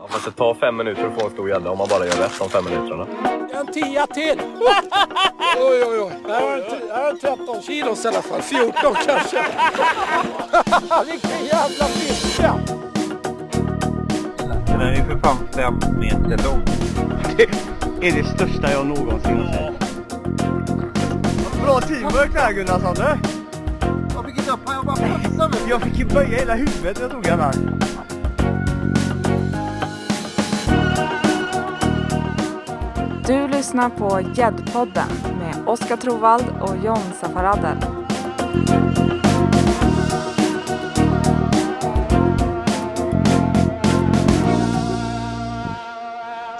Ja, fast det tar fem minuter att få en stor gädda om man bara gör rätt de fem minuterna. En tia till! oj, oj, oj. Det här var en, t- det här var en 13 kilos i alla fall. 14 kanske. Vilken jävla fiska! Den är ju för fan fem meter lång. Det är det största jag någonsin har sett. Bra teamwork där Gunnarsson du! Jag fick inte upp jag bara passade. Jag fick ju böja hela huvudet när jag tog den här. Du lyssnar på Gäddpodden med Oskar Trovald och John Safaradel.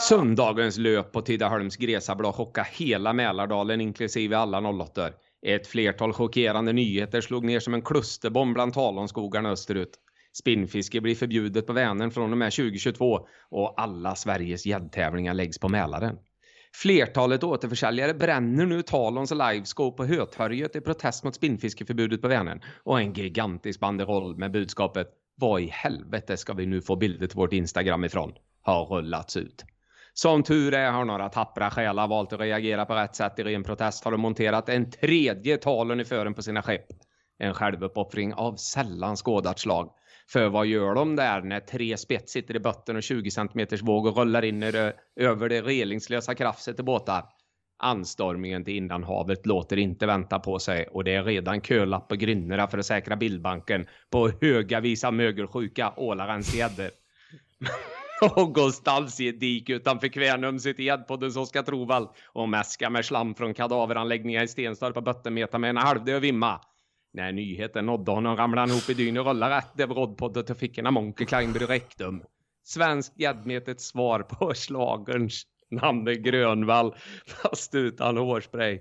Söndagens löp på Tidaholms Gresablad chockade hela Mälardalen inklusive alla 08 Ett flertal chockerande nyheter slog ner som en klusterbomb bland talonskogarna österut. Spinnfiske blir förbjudet på Vänern från och med 2022 och alla Sveriges gäddtävlingar läggs på Mälaren. Flertalet återförsäljare bränner nu Talons livescope på Hötorget i protest mot spinnfiskeförbudet på Vänern och en gigantisk banderoll med budskapet Vad i helvete ska vi nu få bilder till vårt Instagram ifrån? Har rullats ut. Som tur är har några tappra själar valt att reagera på rätt sätt i ren protest har de monterat en tredje talen i fören på sina skepp. En självuppoffring av sällan skådat slag. För vad gör de där när tre spets sitter i botten och 20 cm våg och rullar in det, över det relingslösa krafset i båtar? Anstormningen till innanhavet låter inte vänta på sig och det är redan kölapp på grynnorna för att säkra bildbanken på höga visa mögelsjuka ålarens gäddor. Och någonstans i ett dik utanför Kvänum sitter som ska Trovall och mäskar med slam från kadaveranläggningar i Stenstorp på bottenmeter med en halvdöd vimma. När nyheten nådde honom ramlade han ihop i dyn och rullade rätt över roddpodden fick en Monkey Kleinby Rektum. Svensk gäddmetets svar på slagerns namn är Grönvall fast utan hårspray.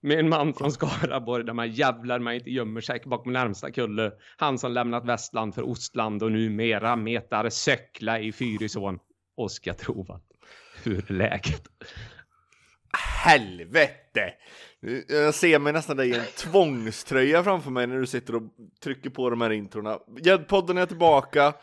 Med en man från Skaraborg där man jävlar man inte gömmer sig bakom närmsta kulle. Han som lämnat Västland för Ostland och numera metar söckla i Fyrisån. Oskar Trovall. Hur är läget? Helvete! Jag ser mig nästan dig i en tvångströja framför mig när du sitter och trycker på de här introna. Gäddpodden är tillbaka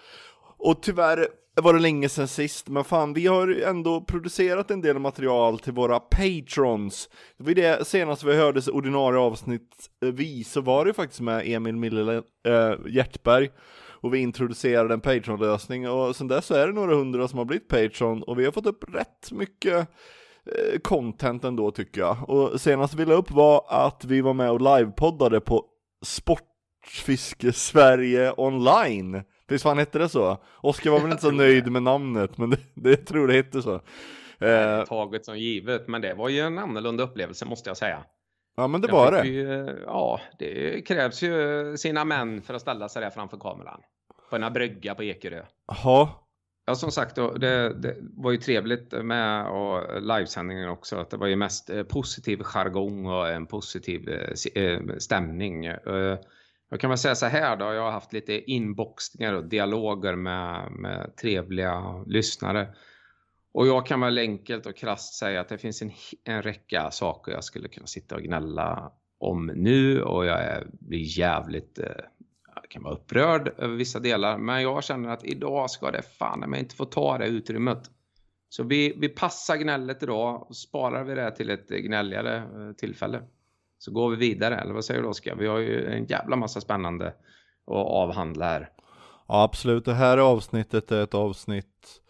och tyvärr var det länge sedan sist, men fan vi har ändå producerat en del material till våra patrons. Det var det senaste vi hördes ordinarie avsnitt eh, vi, så var det faktiskt med Emil Mille äh, Hjärtberg och vi introducerade en Patreon-lösning och sen dess så är det några hundra som har blivit Patreon och vi har fått upp rätt mycket content ändå tycker jag. Och senast vi la upp var att vi var med och livepoddade på Sportfiske Sverige online. Visst fan hette det så? Oskar var väl inte så nöjd med namnet, men det, det jag tror det hette så. Eh, Taget som givet, men det var ju en annorlunda upplevelse måste jag säga. ja men det var det. Ju, ja, det krävs ju sina män för att ställa sig där framför kameran. På en brygga på Ekerö. Jaha, Ja, som sagt, det, det var ju trevligt med och livesändningen också. Att det var ju mest eh, positiv jargong och en positiv eh, eh, stämning. Jag kan väl säga så här då, jag har haft lite inboxningar och dialoger med, med trevliga lyssnare. Och jag kan väl enkelt och krasst säga att det finns en, en räcka saker jag skulle kunna sitta och gnälla om nu och jag är, blir jävligt eh, kan vara upprörd över vissa delar, men jag känner att idag ska det fan men inte få ta det utrymmet. Så vi, vi passar gnället idag och sparar vi det till ett gnälligare eh, tillfälle. Så går vi vidare, eller vad säger du Oskar? Vi har ju en jävla massa spännande att avhandla här. ja absolut. Det här avsnittet är ett avsnitt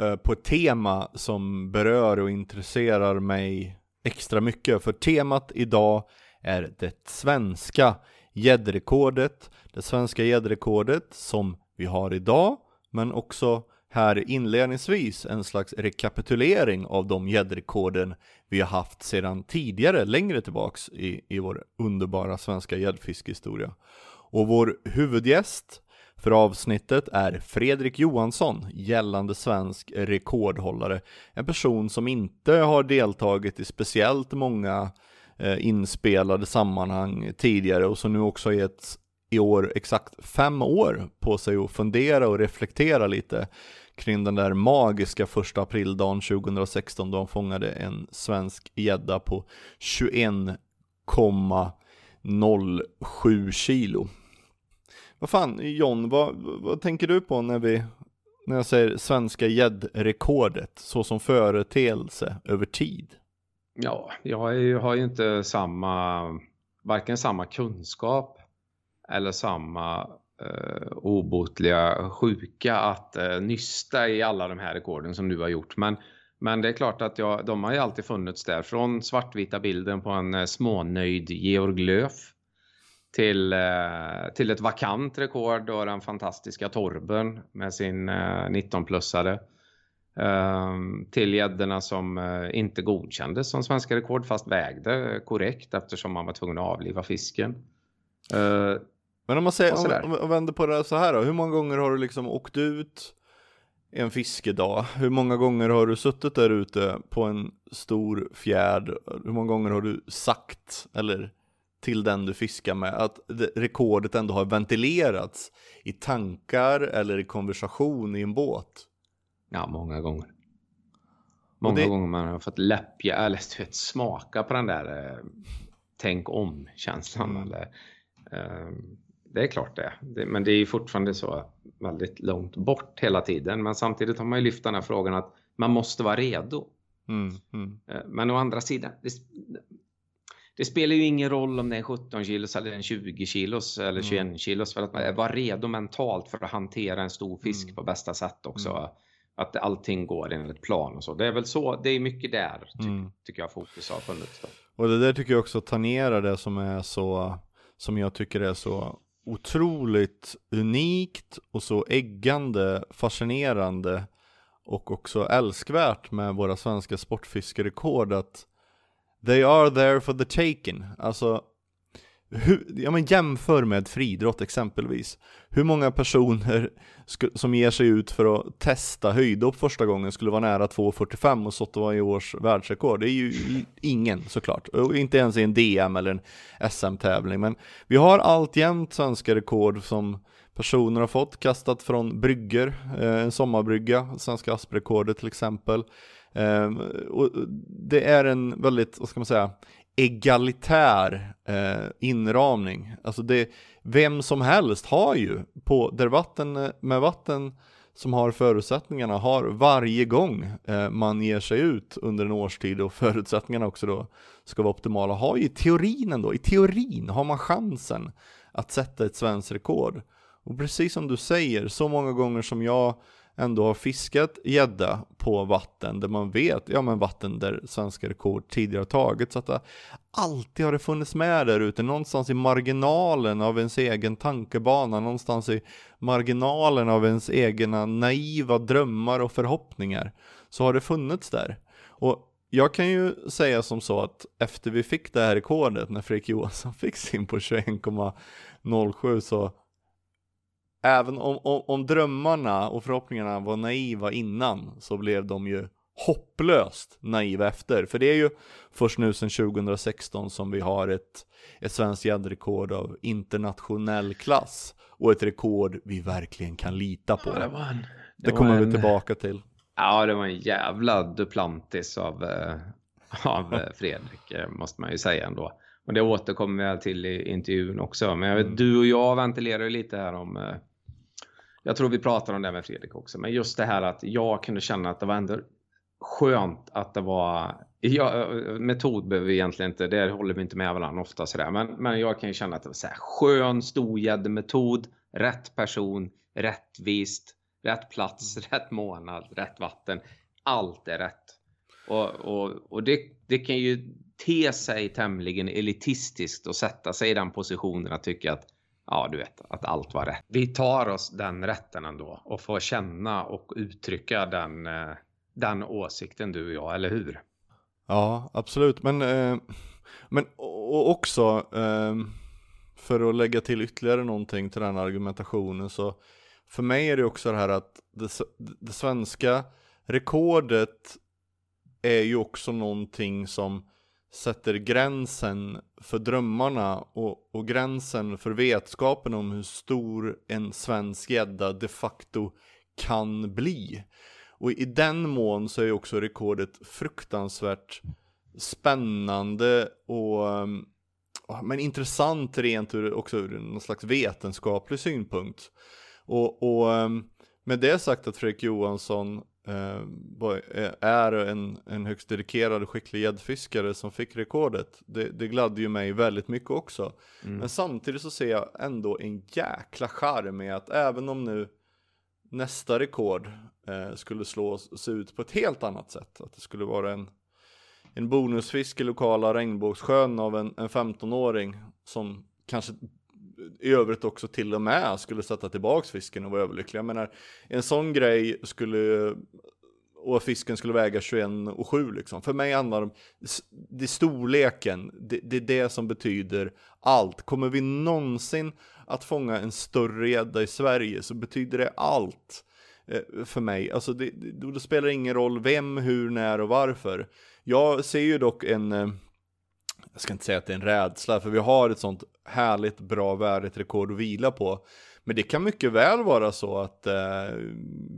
eh, på ett tema som berör och intresserar mig extra mycket. För temat idag är det svenska gäddrekordet. Det svenska gäddrekordet som vi har idag, men också här inledningsvis en slags rekapitulering av de gäddrekorden vi har haft sedan tidigare, längre tillbaks i, i vår underbara svenska gäddfiskehistoria. Och vår huvudgäst för avsnittet är Fredrik Johansson, gällande svensk rekordhållare. En person som inte har deltagit i speciellt många eh, inspelade sammanhang tidigare och som nu också getts i år exakt fem år på sig att fundera och reflektera lite kring den där magiska första aprildagen 2016 då han fångade en svensk gädda på 21,07 kilo. Vad fan, John, vad, vad tänker du på när vi när jag säger svenska gäddrekordet så som företeelse över tid? Ja, jag ju, har ju inte samma, varken samma kunskap eller samma eh, obotliga sjuka att eh, nysta i alla de här rekorden som du har gjort. Men, men det är klart att jag, de har ju alltid funnits där. Från svartvita bilden på en eh, smånöjd Georg Löf till, eh, till ett vakant rekord och den fantastiska Torben med sin eh, 19-plussare. Ehm, till gäddorna som eh, inte godkändes som svenska rekord fast vägde korrekt eftersom man var tvungen att avliva fisken. Eh, men om man säger, om, om, om vänder på det så här då, hur många gånger har du liksom åkt ut en fiskedag? Hur många gånger har du suttit där ute på en stor fjärd? Hur många gånger har du sagt, eller till den du fiskar med, att det, rekordet ändå har ventilerats i tankar eller i konversation i en båt? Ja, många gånger. Många det- gånger man har fått läppja, eller du vet, smaka på den där eh, tänk om-känslan. Mm. Eller, eh, det är klart det. det. Men det är ju fortfarande så väldigt långt bort hela tiden. Men samtidigt har man ju lyft den här frågan att man måste vara redo. Mm, mm, Eh, Men å andra sidan, det, det spelar ju ingen roll om det är en 17 kilos eller en 20 kilos eller 21 kilos för att man vara redo mentalt för att hantera en stor fisk Mm. på bästa sätt också. Att allting går enligt plan och så. Det är väl så, det är mycket där ty, Mm. tycker jag fokus har funnits. Då. Och det där tycker jag också tangerar det som är så, som jag tycker är så otroligt unikt och så äggande, fascinerande och också älskvärt med våra svenska sportfiskerekord att they are there for the taking. Alltså, hur, ja men jämför med friidrott exempelvis. Hur många personer som ger sig ut för att testa höjdhopp första gången skulle vara nära 2,45 och sått varje års världsrekord? Det är ju ingen såklart. Och inte ens i en DM eller en SM-tävling. Men vi har alltjämt svenska rekord som personer har fått kastat från brygger, eh, en sommarbrygga, svenska asprekordet till exempel. Eh, och det är en väldigt, vad ska man säga, egalitär eh, inramning. Alltså det, vem som helst har ju, på, där vatten, med vatten som har förutsättningarna, har varje gång eh, man ger sig ut under en årstid och förutsättningarna också då ska vara optimala, har ju i teorin ändå, i teorin har man chansen att sätta ett svenskt rekord. Och precis som du säger, så många gånger som jag ändå har fiskat gädda på vatten där man vet, ja men vatten där svenska rekord tidigare har tagits, så att det, alltid har det funnits med där ute, någonstans i marginalen av ens egen tankebana, någonstans i marginalen av ens egna naiva drömmar och förhoppningar, så har det funnits där. Och jag kan ju säga som så att efter vi fick det här rekordet, när Fredrik Johansson fick sin på 21,07 så även om, om, om drömmarna och förhoppningarna var naiva innan så blev de ju hopplöst naiva efter. För det är ju först nu sedan 2016 som vi har ett, ett svenskt gäddrekord av internationell klass och ett rekord vi verkligen kan lita på. Ja, det en, Det var kommer vi en- tillbaka till. Ja, det var en jävla Duplantis av, eh, av eh, Fredrik, eh, måste man ju säga ändå. Och det återkommer jag till i intervjun också. Men jag vet, Mm. du och jag ventilerar ju lite här om... Jag tror vi pratar om det med Fredrik också. Men just det här att jag kunde känna att det var ändå skönt att det var... Ja, metod behöver vi egentligen inte, där håller vi inte med varandra ofta sådär. Men, men jag kan ju känna att det var så här skön storgäddemetod, rätt person, rättvist, rätt plats, rätt månad, rätt vatten. Allt är rätt. Och, och, och det, det kan ju te sig tämligen elitistiskt och sätta sig i den positionen att tycka att ja, du vet, att allt var rätt. Vi tar oss den rätten ändå och får känna och uttrycka den, eh, den åsikten du och jag, eller hur? Ja, absolut. Men, eh, men och också, eh, för att lägga till ytterligare någonting till den argumentationen, så för mig är det också det här att det, det svenska rekordet är ju också någonting som sätter gränsen för drömmarna och, och gränsen för vetskapen om hur stor en svensk gädda de facto kan bli. Och i den mån så är ju också rekordet fruktansvärt spännande och ehm, men intressant rent ur, också ur någon slags vetenskaplig synpunkt. Och, och ehm, med det sagt att Fredrik Johansson är en, en högst dedikerad och skicklig gäddfiskare som fick rekordet. Det, det gladde ju mig väldigt mycket också. Men samtidigt så ser jag ändå en jäkla charm i att även om nu nästa rekord eh, skulle slås se ut på ett helt annat sätt. Att det skulle vara en, en bonusfisk i lokala regnbågssjön av en, en 15-åring som kanske i övrigt också till och med skulle sätta tillbaks fisken och vara överlyckliga. Jag menar, en sån grej skulle och fisken skulle väga 21 och 7 liksom. För mig handlar det om det är storleken, det, det är det som betyder allt. Kommer vi någonsin att fånga en större gädda i Sverige så betyder det allt eh, för mig. Alltså det, det, det spelar ingen roll vem, hur, när och varför. Jag ser ju dock en, eh, jag ska inte säga att det är en rädsla, för vi har ett sånt härligt, bra, värdigt rekord att vila på. Men det kan mycket väl vara så att eh,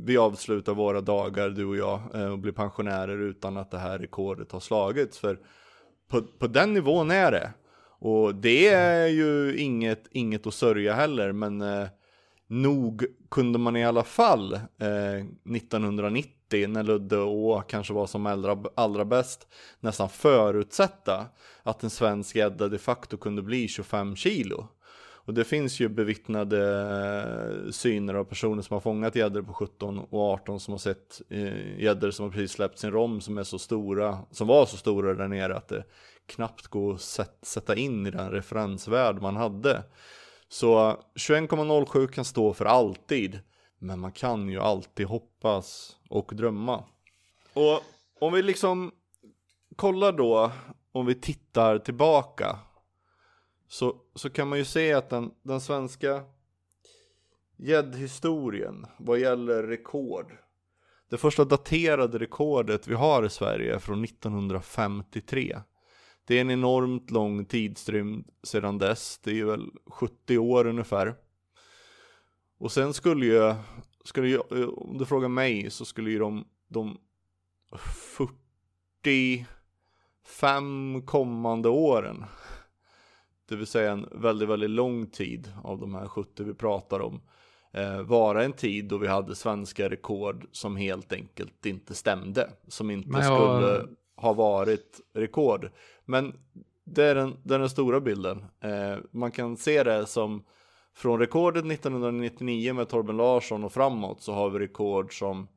vi avslutar våra dagar, du och jag, eh, och blir pensionärer utan att det här rekordet har slagits. För på, på den nivån är det. Och det är ju inget, inget att sörja heller, men eh, nog kunde man i alla fall eh, 1990 när Ludde Å kanske var som allra, allra bäst nästan förutsätta att en svensk gädda de facto kunde bli 25 kilo. Och det finns ju bevittnade eh, syner av personer som har fångat gäddor på 17 och 18 som har sett eh, gäddor som har precis släppt sin rom som är så stora, som var så stora där nere att det knappt går att sätta in i den referensvärld man hade. Så 21,07 kan stå för alltid. Men man kan ju alltid hoppas och drömma. Och om vi liksom kollar då, om vi tittar tillbaka. Så, så kan man ju se att den, den svenska gäddhistorien vad gäller rekord. Det första daterade rekordet vi har i Sverige är från 1953. Det är en enormt lång tidsrymd sedan dess. Det är ju väl 70 år ungefär. Och sen skulle ju, skulle ju om du frågar mig så skulle ju de, de 45 kommande åren, det vill säga en väldigt, väldigt lång tid av de här 70 vi pratar om, eh, vara en tid då vi hade svenska rekord som helt enkelt inte stämde. Som inte jag- skulle ha varit rekord. Men det är den, det är den stora bilden. Eh, man kan se det som från rekordet 1999 med Torben Larsson och framåt så har vi rekord som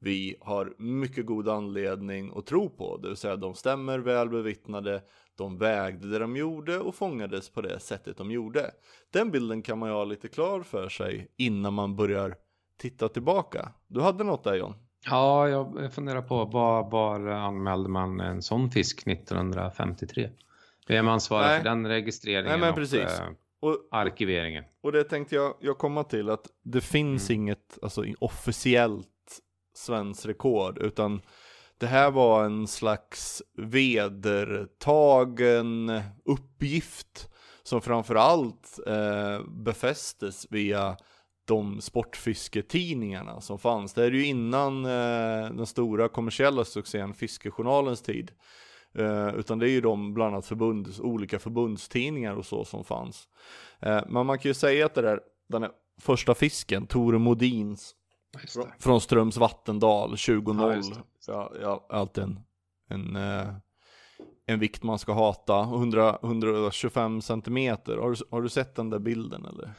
vi har mycket god anledning att tro på. Det vill säga de stämmer väl bevittnade, de vägde det de gjorde och fångades på det sättet de gjorde. Den bilden kan man ju ha lite klar för sig innan man börjar titta tillbaka. Du hade något där John? Ja, jag funderar på var, var anmälde man en sån fisk 1953? Vem ansvarar för den registreringen Nej, men och precis. eh, Och, arkiveringen? och det tänkte jag, jag komma till att det finns inget alltså, officiellt svenskt rekord utan det här var en slags vedertagen uppgift som framförallt eh, befästes via de sportfisketidningarna som fanns. Det är ju innan eh, den stora kommersiella succén Fiskejournalens tid. Eh, utan det är ju de bland annat förbund, olika förbundstidningar och så som fanns. Eh, men man kan ju säga att det där, den här första fisken, Tore Modins Just från, Ströms Vattendal 20-0. Ja. Ja, ja, alltid en, en, eh, en vikt man ska hata. 100, 125 centimeter. Har du, har du sett den där bilden eller?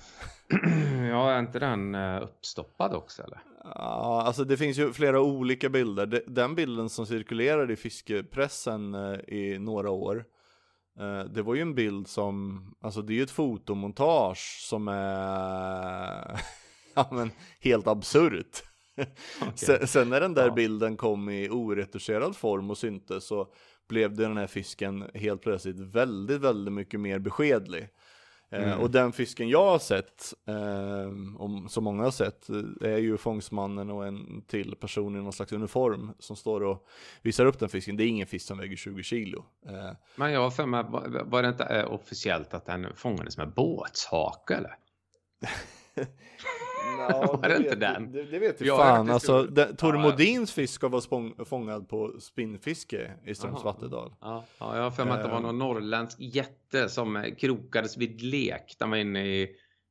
Ja, är inte den eh, uppstoppad också eller? Ja, alltså det finns ju flera olika bilder. De- Den bilden som cirkulerade i fiskepressen eh, i några år. eh, Det var ju en bild som, alltså det är ju ett fotomontage som är ja, men helt absurt. Sen, sen när den där Ja. bilden kom i oretuscherad form och syntes så blev den här fisken helt plötsligt väldigt, väldigt mycket mer beskedlig. Eh, Mm. Och den fisken jag har sett, eh, om, som många har sett, eh, är ju fångstmannen och en till person i någon slags uniform som står och visar upp den fisken. Det är ingen fisk som väger 20 kilo. Eh, Men jag har för mig, var, det inte eh, officiellt att den fångades med båtshake eller? Var det inte vet, den? Det, det vet hört fan. det Alltså, den, Tore Ja, ja. Modins fisk ska vara spång, fångad på spinnfiske i Ströms. Vattendal. Ja, ja, jag har för mig att det var Eh. någon norrländsk jätte som eh, krokades vid lek. Den var inne i,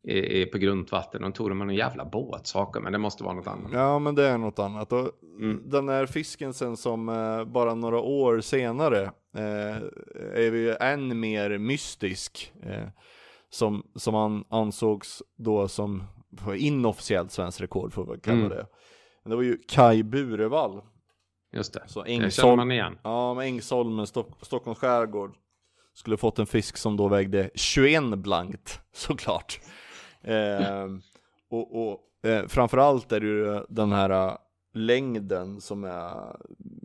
i, i, på grundvatten. De tog dem med någon jävla båtsaker, men det måste vara något annat. Ja, men det är något annat. Och Mm. Den här fisken sen som eh, bara några år senare eh, är ju än mer mystisk. Eh, som, som han ansågs då som inofficiellt svensk rekord får vi kalla Mm. det. Men det var ju Kai Burevall. Just det. Så Det känner man igen. ja, med Ängsholmen, Stock, Stockholms skärgård. Skulle fått en fisk som då vägde 21 blankt, såklart. Eh, och och eh, framförallt är det ju den här eh, längden som är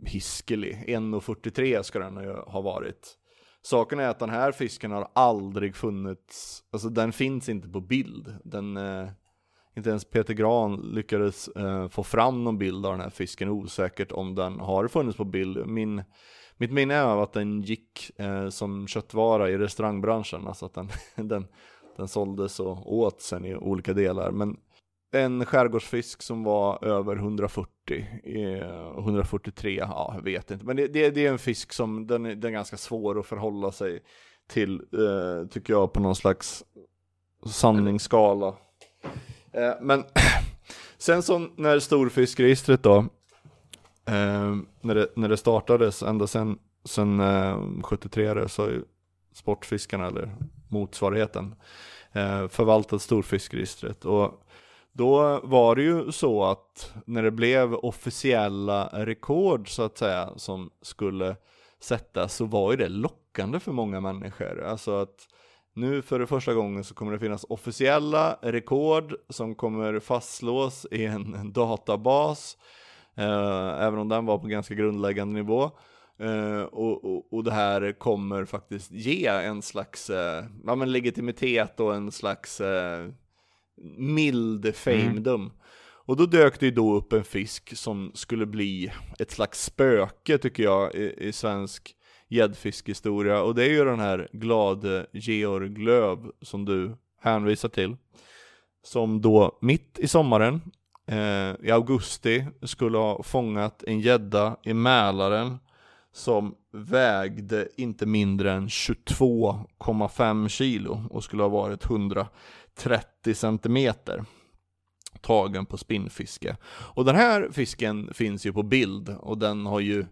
hiskelig. 1,43 ska den ju ha varit. Saken är att den här fisken har aldrig funnits, alltså den finns inte på bild. Den, eh, inte ens Peter Gran lyckades eh, få fram någon bild av den här fisken, osäkert om den har funnits på bild. Min, mitt minne är att den gick eh, som köttvara i restaurangbranschen, alltså att den, den, den såldes och åt sen i olika delar. Men en skärgårdsfisk som var över 140, eh, 143, ja jag vet inte. Men det, det, det är en fisk som den är, den är ganska svår att förhålla sig till, eh, tycker jag, på någon slags sanningsskala. Eh, men sen så när storfiskregistret då, eh, när, det, när det startades ända sen, sen eh, 73 så har ju Sportfiskarna eller motsvarigheten förvaltat storfiskregistret. Och då var det ju så att när det blev officiella rekord så att säga som skulle sättas så var ju det lockande för många människor. Alltså att nu för det första gången så kommer det finnas officiella rekord som kommer fastslås i en, databas. Eh, även om den var på ganska grundläggande nivå. Eh, och, och, och det här kommer faktiskt ge en slags eh, ja, men legitimitet och en slags mild famedom. Och då dök det ju då upp en fisk som skulle bli ett slags spöke tycker jag i, i svensk gäddfiskhistoria. Och det är ju den här glade Georg Löv som du hänvisar till. Som då mitt i sommaren, eh, i augusti, skulle ha fångat en gädda i Mälaren som vägde inte mindre än 22,5 kilo och skulle ha varit 130 centimeter tagen på spinnfiske. Och den här fisken finns ju på bild och den har ju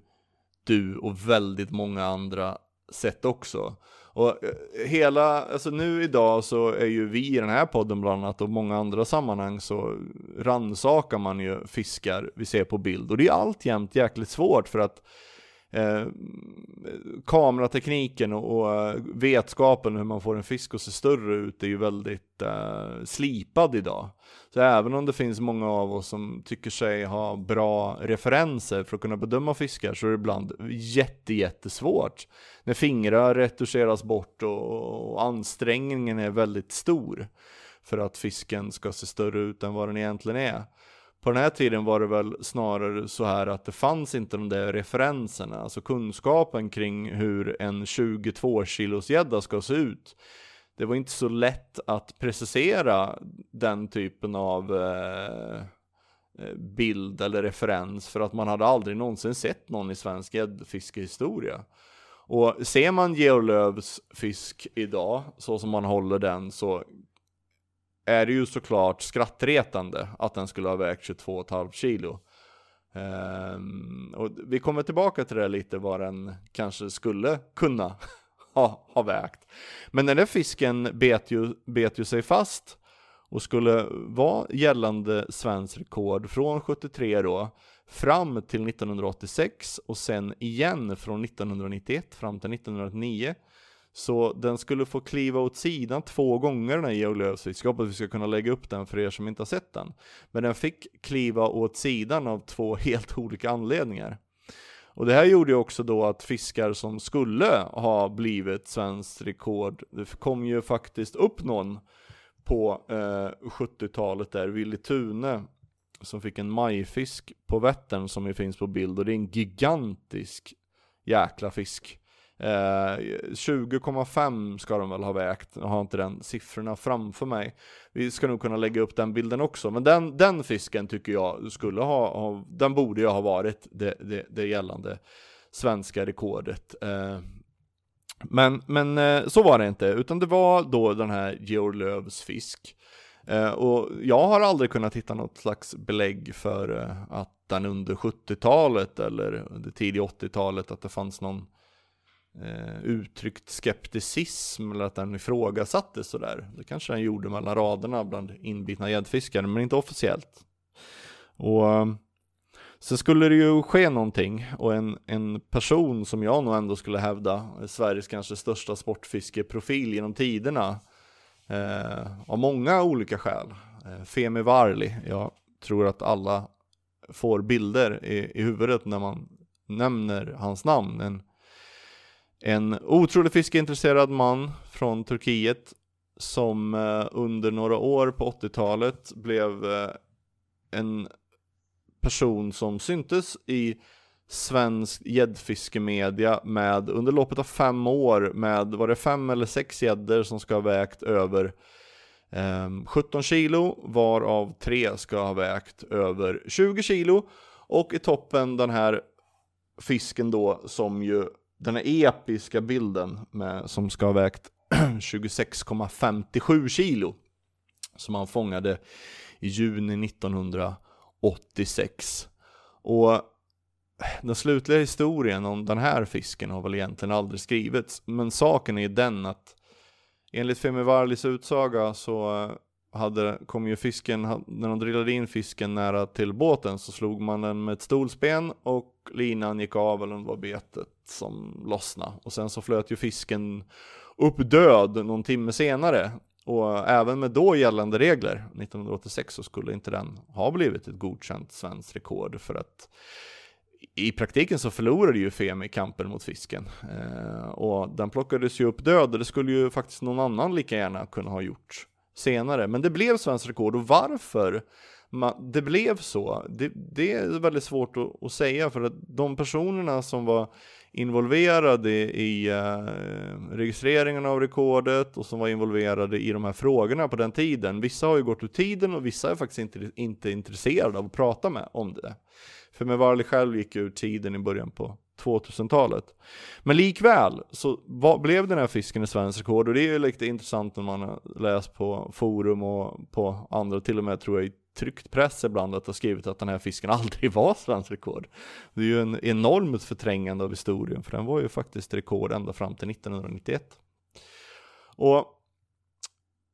du och väldigt många andra sett också. Och eh, hela, alltså nu idag så är ju vi i den här podden bland annat och många andra sammanhang så rannsakar man ju fiskar vi ser på bild och det är alltjämt jäkligt svårt för att eh, kameratekniken och, och eh, vetskapen hur man får en fisk att se större ut är ju väldigt eh, slipad idag. Så även om det finns många av oss som tycker sig ha bra referenser för att kunna bedöma fiskar så är det ibland jätte, jättesvårt. När fingrar retuscheras bort och, och ansträngningen är väldigt stor för att fisken ska se större ut än vad den egentligen är. På den här tiden var det väl snarare så här att det fanns inte de där referenserna, alltså kunskapen kring hur en 22 kilos gädda ska se ut. Det var inte så lätt att precisera den typen av eh, eh, bild eller referens för att man hade aldrig någonsin sett någon i svensk gäddfiskehistoria. Och ser man Georg Lööfs fisk idag, så som man håller den, så är det ju såklart skrattretande att den skulle ha vägt 22,5 kilo. Ehm, och vi kommer tillbaka till det lite, vad den kanske skulle kunna ha, ha vägt. Men den där fisken bet ju, bet ju sig fast och skulle vara gällande svensk rekord från 73 då fram till 1986 och sen igen från 1991 fram till 1999. Så den skulle få kliva åt sidan två gånger den här Georg Jag hoppas vi ska kunna lägga upp den för er som inte har sett den. Men den fick kliva åt sidan av två helt olika anledningar. Och det här gjorde ju också då att fiskar som skulle ha blivit svenskt rekord, det kom ju faktiskt upp någon på eh, 70-talet där, Willy Tune, som fick en majfisk på Vättern som ju finns på bild och det är en gigantisk jäkla fisk. Eh, 20,5 ska de väl ha vägt, jag har inte den siffrorna framför mig. Vi ska nog kunna lägga upp den bilden också, men den, den fisken tycker jag skulle ha, ha den borde ju ha varit det, det, det gällande svenska rekordet. Eh, Men, men eh, så var det inte, utan det var då den här Georg Lööfs fisk. Eh, och jag har aldrig kunnat hitta något slags belägg för eh, att den under 70-talet eller under tidiga 80-talet att det fanns någon eh, uttryckt skepticism eller att den ifrågasattes sådär. Det kanske den gjorde mellan raderna bland inbitna gäddfiskare, men inte officiellt. Och eh, så skulle det ju ske någonting och en, en person som jag nog ändå skulle hävda Sveriges kanske största sportfiskeprofil genom tiderna eh, av många olika skäl. Eh, Femi Varli, jag tror att alla får bilder i, i huvudet när man nämner hans namn. En, en otroligt fiskeintresserad man från Turkiet som eh, under några år på 80-talet blev eh, en person som syntes i svensk gäddfiskemedia med under loppet av fem år med, var det fem eller sex gäddor som ska ha vägt över eh, 17 kilo, varav tre ska ha vägt över 20 kilo. Och i toppen den här fisken då som ju, den här episka bilden med, som ska ha vägt 26,57 kilo. Som han fångade i juni 1986. Och den slutliga historien om den här fisken har väl egentligen aldrig skrivits. Men saken är den att enligt Femi Varlis utsaga så hade, kom ju fisken, när de drillade in fisken nära till båten så slog man den med ett stolsben och linan gick av eller det var betet som lossnade. Och sen så flöt ju fisken upp död någon timme senare. Och även med då gällande regler, 1986, så skulle inte den ha blivit ett godkänt svenskt rekord för att i praktiken så förlorade ju Femi kampen mot fisken. Eh, och den plockades ju upp död och det skulle ju faktiskt någon annan lika gärna kunna ha gjort senare. Men det blev svenskt rekord och varför det blev så, det, det är väldigt svårt att, att, säga för att de personerna som var involverade i uh, registreringen av rekordet och som var involverade i de här frågorna på den tiden. Vissa har ju gått ur tiden och vissa är faktiskt inte, inte intresserade av att prata med om det. För med Varley själv gick ur tiden i början på 2000-talet. Men likväl så var, blev den här fisken i svensk rekord och det är ju lite intressant när man har läst på forum och på andra, till och med tror jag i tryckt press ibland att ha skrivit att den här fisken aldrig var svensk rekord. Det är ju en enormt förträngande av historien för den var ju faktiskt rekord ända fram till 1991. Och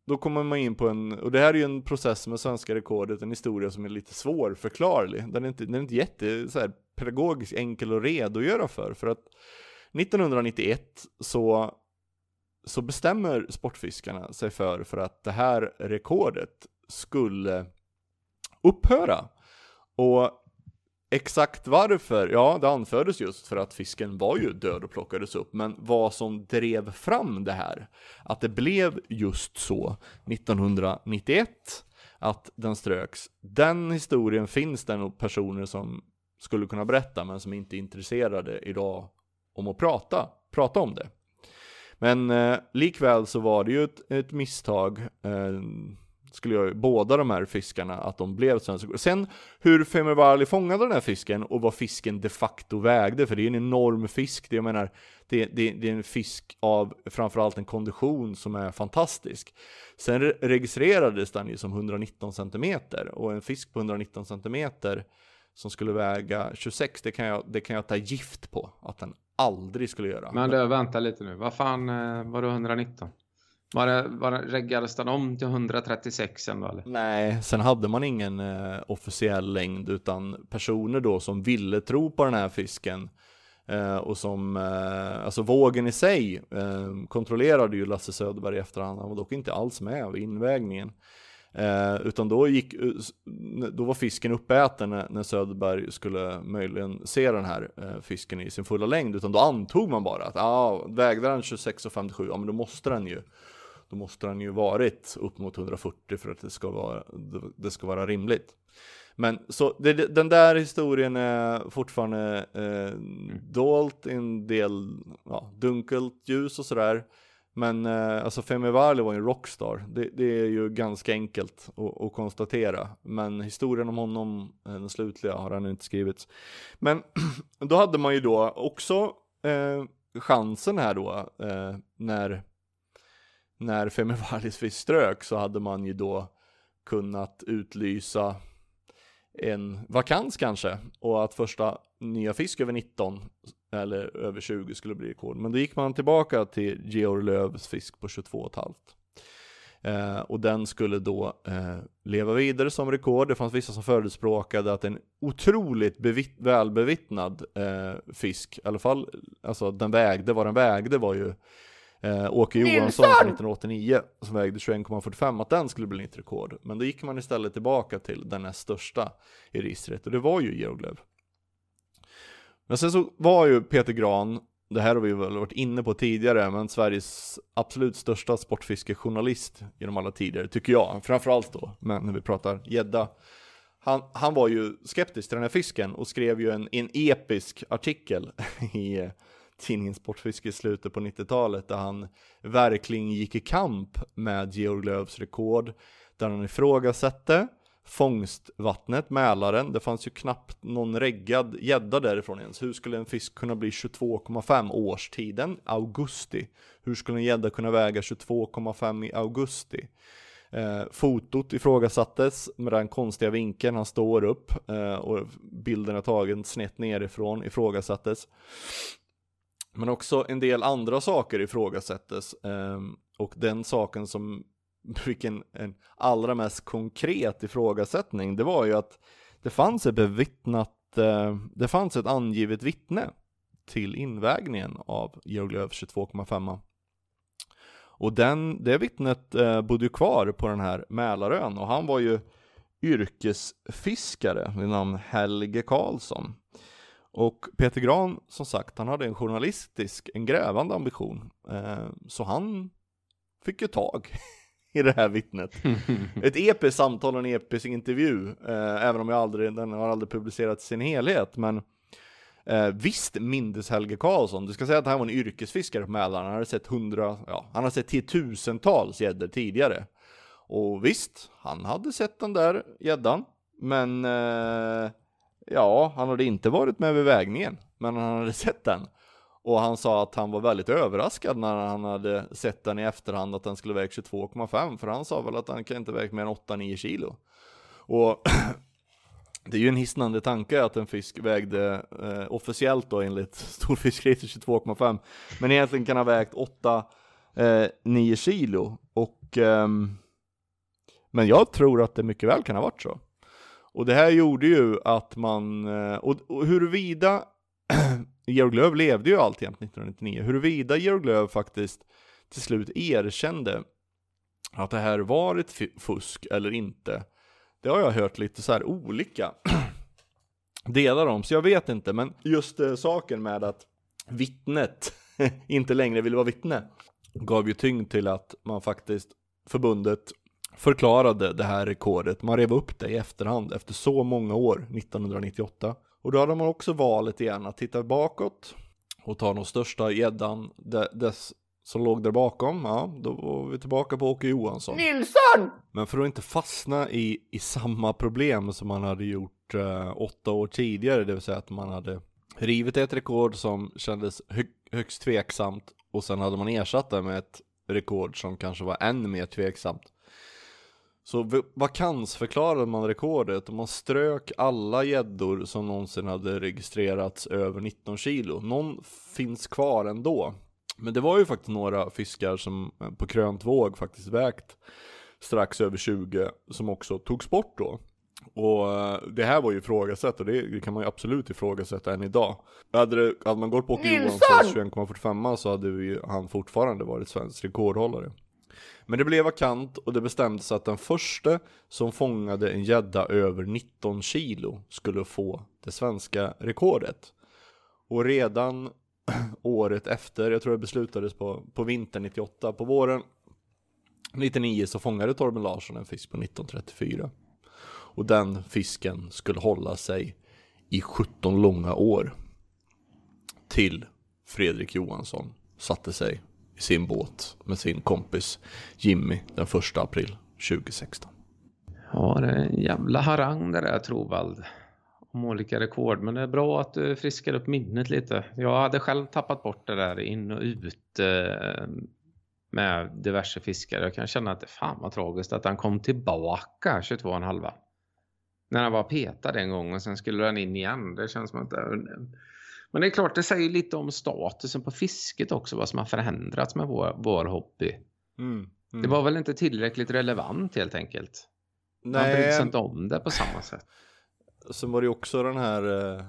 då kommer man in på en, och det här är ju en process med svenska rekordet, en historia som är lite svårförklarlig. Den är inte, den är inte jätte så här, pedagogiskt enkel att redogöra för, för att 1991 så, så bestämmer sportfiskarna sig för, för att det här rekordet skulle upphöra. Och Exakt varför? Ja, det anfördes just för att fisken var ju död och plockades upp. Men vad som drev fram det här, att det blev just så 1991, att den ströks. Den historien finns det nog personer som skulle kunna berätta, men som inte är intresserade idag om att prata, prata om det. Men eh, likväl så var det ju ett, ett misstag. Eh, skulle jag, båda de här fiskarna, att de blev svenska. Sen hur Femervali fångade den här fisken och vad fisken de facto vägde, för det är en enorm fisk. Det, jag menar, det, det, det är en fisk av framförallt en kondition som är fantastisk. Sen registrerades den ju som 119 centimeter. och en fisk på 119 centimeter som skulle väga 26, det kan jag, det kan jag ta gift på att den aldrig skulle göra. Men du, vänta lite nu. Vad fan eh, var det 119? Var det, var det, reggades den om till 136 sen då eller? Nej, sen hade man ingen eh, officiell längd utan personer då som ville tro på den här fisken eh, och som, eh, alltså vågen i sig eh, kontrollerade ju Lasse Söderberg i efterhand, han var dock inte alls med vid invägningen. Eh, utan då, gick, eh, då var fisken uppäten när, när Söderberg skulle möjligen se den här eh, fisken i sin fulla längd. Utan då antog man bara att ah, vägde den 26,57, ja men då måste den ju då måste den ju varit upp mot 140 för att det ska vara, det ska vara rimligt. Men så det, den där historien är fortfarande eh, mm. dolt i en del ja, dunkelt ljus och sådär. Men eh, alltså Femi Vali var ju en rockstar. Det, det, är ju ganska enkelt att, att, konstatera. Men historien om honom, eh, den slutliga, har ännu inte skrivits. Men då hade man ju då också eh, chansen här då, eh, när, när Femivalis fisk strök så hade man ju då kunnat utlysa en vakans kanske och att första nya fisk över 19 eller över 20 skulle bli rekord. Men då gick man tillbaka till Georg Lööfs fisk på 22,5. Eh, och den skulle då eh, leva vidare som rekord. Det fanns vissa som förespråkade att en otroligt välbevittnad eh, fisk, i alla fall, alltså den vägde vad den vägde var ju eh, Åke Johansson från 1989 som vägde 21,45 att den skulle bli nytt rekord. Men då gick man istället tillbaka till den näst största i registret och det var ju Georg. Men sen så var ju Peter Gran, det här har vi väl varit inne på tidigare, men Sveriges absolut största sportfiskejournalist genom alla tider, tycker jag. Framförallt då, men när vi pratar gädda. Han, han var ju skeptisk till den här fisken och skrev ju en, en episk artikel i tidningen Sportfiske i slutet på 90-talet där han verkligen gick i kamp med Georg Lööfs rekord, där han ifrågasatte fångstvattnet, Mälaren. Det fanns ju knappt någon reggad gädda därifrån ens. Hur skulle en fisk kunna bli 22,5 årstiden? Augusti. Hur skulle en gädda kunna väga 22,5 i augusti? Eh, fotot ifrågasattes med den konstiga vinkeln, han står upp eh, och bilden är tagen snett nerifrån ifrågasattes. Men också en del andra saker ifrågasättes ehm, och den saken som fick en allra mest konkret ifrågasättning, det var ju att det fanns ett bevittnat, eh, det fanns ett angivet vittne till invägningen av Georg Lööfs 22,5. Och den, det vittnet eh, bodde ju kvar på den här Mälarön och han var ju yrkesfiskare vid namn Helge Karlsson. Och Peter Gran, som sagt, han hade en journalistisk, en grävande ambition. Eh, så han fick ju tag i det här vittnet. Ett episkt samtal och en episk intervju, eh, även om jag aldrig, den har aldrig publicerats i sin helhet. Men eh, visst mindes Helge Karlsson, du ska säga att han var en yrkesfiskare på Mälaren, han hade sett hundra, ja, han har sett tiotusentals gäddor tidigare. Och visst, han hade sett den där gäddan, men eh, ja, han hade inte varit med vid vägningen, men han hade sett den. Och han sa att han var väldigt överraskad när han hade sett den i efterhand att den skulle väga 22,5 för han sa väl att den kan inte väga mer än 8-9 kilo. Och det är ju en hisnande tanke att en fisk vägde eh, officiellt då enligt storfiskregistret 22,5 men egentligen kan ha vägt 8-9 eh, kilo och eh, men jag tror att det mycket väl kan ha varit så. Och det här gjorde ju att man, eh, och, och huruvida Georg Lööf levde ju alltjämt 1999. Huruvida Georg Lööf faktiskt till slut erkände att det här var ett fusk eller inte, det har jag hört lite så här olika delar om, så jag vet inte. Men just eh, saken med att vittnet inte längre ville vara vittne gav ju tyngd till att man faktiskt, förbundet förklarade det här rekordet. Man rev upp det i efterhand efter så många år, 1998. Och då hade man också valet igen att titta bakåt och ta den största gäddan dess som låg där bakom. Ja, då var vi tillbaka på Åke Johansson. Nilsson! Men för att inte fastna i, i samma problem som man hade gjort eh, åtta år tidigare, det vill säga att man hade rivit ett rekord som kändes hö högst tveksamt och sen hade man ersatt det med ett rekord som kanske var ännu mer tveksamt. Så vakansförklarade man rekordet och man strök alla gäddor som någonsin hade registrerats över 19 kilo. Någon finns kvar ändå. Men det var ju faktiskt några fiskar som eh, på krönt våg faktiskt vägt strax över 20 som också togs bort då. Och eh, det här var ju ifrågasatt och det kan man ju absolut ifrågasätta än idag. Hade, det, hade man gått på Åke Johanssons 21,45 så hade ju han fortfarande varit svensk rekordhållare. Men det blev vakant och det bestämdes att den första som fångade en gädda över 19 kilo skulle få det svenska rekordet. Och redan året efter, jag tror det beslutades på, på vintern 98, på våren 99 så fångade Torben Larsson en fisk på 1934. Och den fisken skulle hålla sig i 17 långa år. Till Fredrik Johansson satte sig i sin båt med sin kompis Jimmy den 1 april 2016. Ja, det är en jävla harang det där Trovald. om olika rekord. Men det är bra att du friskar upp minnet lite. Jag hade själv tappat bort det där in och ut eh, med diverse fiskare. Jag kan känna att det fan var tragiskt att han kom tillbaka 22,5. När han var petad en gång och sen skulle han in igen. Det känns som att det... Men det är klart, det säger lite om statusen på fisket också. Vad som har förändrats med vår, vår hobby. Mm. Mm. Det var väl inte tillräckligt relevant helt enkelt. Man brydde sig inte om det på samma sätt. Sen var det ju också den här, eh,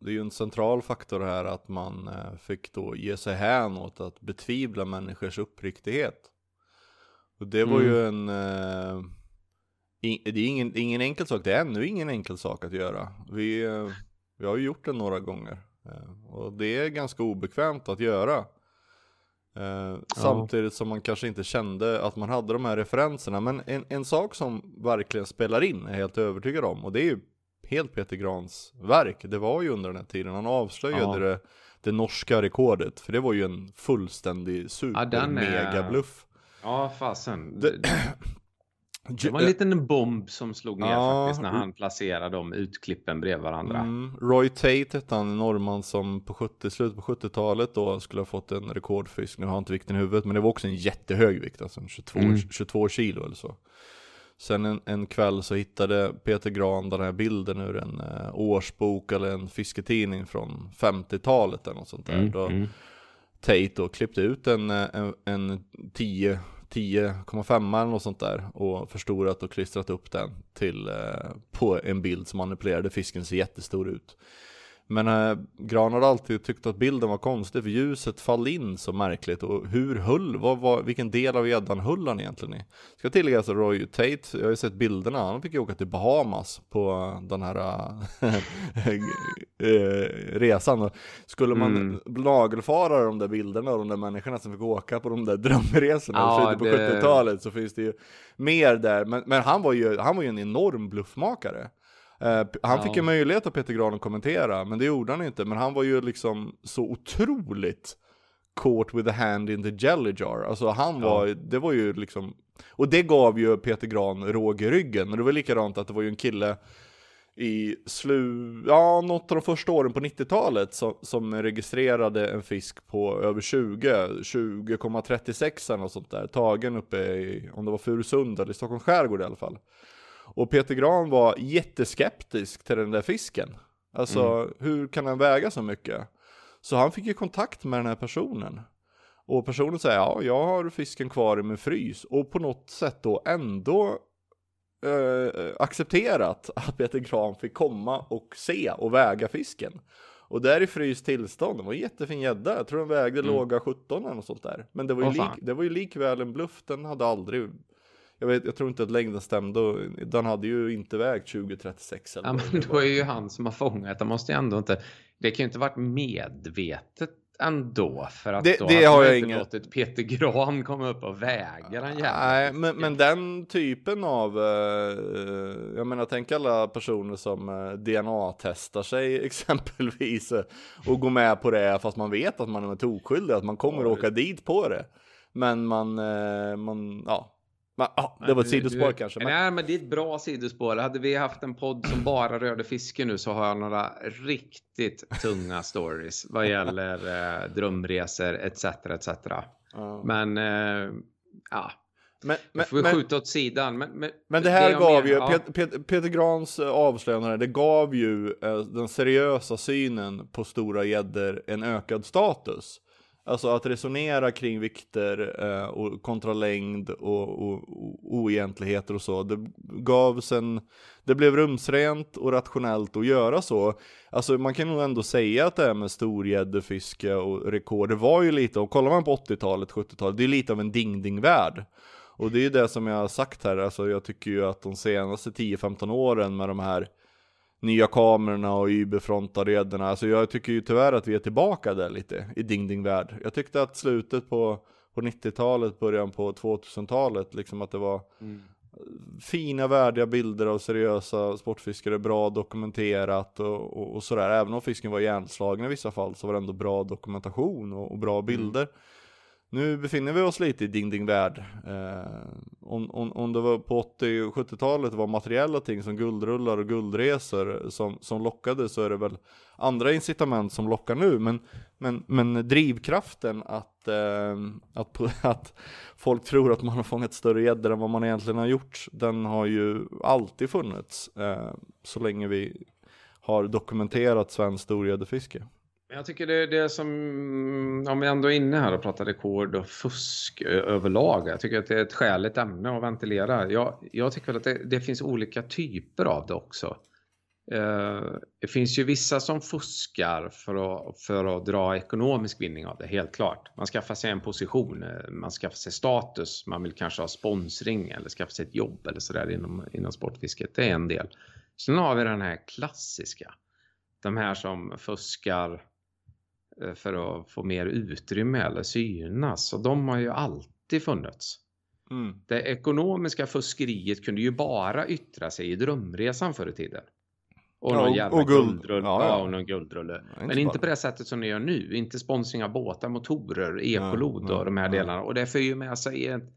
det är ju en central faktor här att man eh, fick då ge sig hän åt att betvivla människors uppriktighet. Och det var ju en, eh, det är ingen, ingen enkel sak, det är ännu ingen enkel sak att göra. Vi, vi har ju gjort det några gånger. Eh, Och det är ganska obekvämt att göra. Eh, Samtidigt som man kanske inte kände att man hade de här referenserna. Men en, en sak som verkligen spelar in är jag helt övertygad om. Och det är ju helt Peter Grans verk. Det var ju under den här tiden. Han avslöjade Ja. det, det norska rekordet. För det var ju en fullständig super den är- mega bluff. Ja, fasen. Det- Det, var en liten bomb som slog ner Ja, faktiskt när han placerade de utklippen bredvid varandra. Mm. Roy Tate hette han, norrman som på 70, slutet på 70-talet då skulle ha fått en rekordfisk. Nu har jag inte vikten i huvudet, men det var också en jättehög vikt, alltså en 22, Mm. 22 kilo eller så. Sen en, en kväll så hittade Peter Gran den här bilden ur en eh, årsbok eller en fisketidning från 50-talet eller något sånt där. Mm, Då mm. Tate då klippte ut en, eh, en, en 10 10,5 eller något sånt där och förstorat och klistrat upp den till eh, på en bild som manipulerade fisken ser jättestor ut. Men eh, Gran hade alltid tyckt att bilden var konstig för ljuset fall in så märkligt och hur höll, vad var, vilken del av gäddan höll han egentligen i? Ska tilläggas att Roy Tate, jag har ju sett bilderna, han fick ju åka till Bahamas på den här eh, resan. Och Skulle man Mm. nagelfara de där bilderna och de där människorna som fick åka på de där drömresorna Ja, på det- 70-talet så finns det ju mer där. Men, men han, var ju, han var ju en enorm bluffmakare. Eh, han Ja. fick ju möjlighet av Peter Gran att kommentera, men det gjorde han inte. Men han var ju liksom så otroligt caught with a hand in the jelly jar. Alltså han var, det var ju liksom, och det gav ju Peter Gran råg i ryggen. Men det var likadant att det var ju en kille i slu, ja, något av de första åren på 90-talet som, som registrerade en fisk på över 20, 20,36 eller något sånt där, tagen uppe i, om det var Furusund eller i Stockholms skärgård i alla fall. Och Peter Gran var jätteskeptisk till den där fisken. Alltså, hur kan den väga så mycket? Så han fick ju kontakt med den här personen. Och personen säger, ja, jag har fisken kvar i min frys. Och på något sätt då ändå eh, accepterat att Peter Gran fick komma och se och väga fisken. Och där i fryst tillstånd, det var en jättefin gädda, jag tror den vägde låga 17 eller något sånt där. Men det var, ju lik, det var ju likväl en bluff, den hade aldrig, jag, vet, jag tror inte att längden stämde, och den hade ju inte vägt 2036 eller Ja, men då är ju han som har fångat. Det måste ju ändå inte... Det kan ju inte varit medvetet ändå. För att Det- då det har jag inte ingen- låtit Peter Gran komma upp och väga den jäveln. Nej, men, men den typen av, eh, jag menar tänk alla personer som eh, DNA-testar sig exempelvis eh, och går med på det fast man vet att man är tokskyldig, att man kommer att åka dit på det. Men man, eh, man, ja. Man, ja det var ett sidospår kanske. Men, Nej, men det är ett bra sidospår. Hade vi haft en podd som bara rörde fiske nu så har jag några riktigt tunga stories vad gäller eh, drömresor etc. etc. ja. Men eh, ja, men, det men, får vi men, skjuta åt sidan. Men, men, men det här jag gav ju, ja. Pet, Pet, Peter Grans eh, avslöjande, det gav ju eh, den seriösa synen på stora gäddor en ökad status. Alltså att resonera kring vikter eh, och kontra längd och, och, och oegentligheter och så. Det gavs en, det blev rumsrent och rationellt att göra så. Alltså man kan nog ändå säga att det här med storgäddefiske och rekord, det var ju lite, och kollar man på 80-talet, 70-talet, det är lite av en ding-ding-värld. Och det är ju det som jag har sagt här, alltså jag tycker ju att de senaste 10-15 åren med de här nya kamerorna och überfrontade gäddorna, alltså jag tycker ju tyvärr att vi är tillbaka där lite i ding-ding-värld. Jag tyckte att slutet på, på 90-talet, början på 2000-talet, liksom att det var fina värdiga bilder av seriösa sportfiskare, bra dokumenterat och, och, och sådär. Även om fisken var ihjälslagen i vissa fall så var det ändå bra dokumentation och, och bra bilder nu befinner vi oss lite i ding ding värld. Eh, om, om, om det var på 80 och 70-talet var materiella ting som guldrullar och guldresor som, som lockade så är det väl andra incitament som lockar nu. Men, men, men drivkraften att, eh, att, att folk tror att man har fångat större gäddor än vad man egentligen har gjort, den har ju alltid funnits eh, så länge vi har dokumenterat svenskt storgäddefiske. Jag tycker det, det som, mm, om vi ändå är inne här och pratar rekord och fusk överlag. Jag tycker att det är ett skäligt ämne att ventilera. Jag, jag tycker väl att det, det, finns olika typer av det också. Eh, det finns ju vissa som fuskar för att, för att dra ekonomisk vinning av det, helt klart. Man skaffar sig en position, eh, man skaffar sig status, man vill kanske ha sponsring eller skaffa sig ett jobb eller sådär inom, inom sportfisket. Det är en del. Sen har vi den här klassiska. De här som fuskar för att få mer utrymme eller synas. Och de har ju alltid funnits. Mm. Det ekonomiska fuskeriet kunde ju bara yttra sig i drömresan förr i tiden. Och någon jävla och guld. guldrulle. Ja, ja. och någon guldrulle. Men inte, inte på det sättet som ni gör nu. Inte sponsring av båtar, motorer, ekolod och de här delarna. Och det för ju med sig en,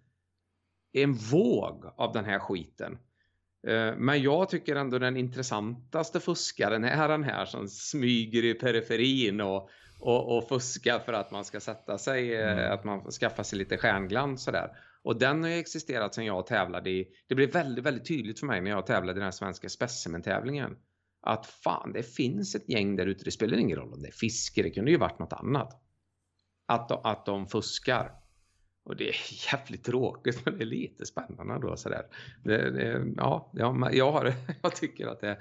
en våg av den här skiten. Eh, men jag tycker ändå den intressantaste fuskaren är den här som smyger i periferin och och, och fuska för att man ska sätta sig, eh, mm. att man skaffar sig lite stjärnglans sådär. Och den har ju existerat sedan jag tävlade i, det blev väldigt, väldigt tydligt för mig när jag tävlade i den här svenska specimentävlingen. Att fan, det finns ett gäng där ute, det spelar ingen roll om det är fiske, det kunde ju varit något annat. Att de, att de fuskar. Och det är jävligt tråkigt men det är lite spännande då sådär. Det, det, ja, jag, har, jag tycker att det,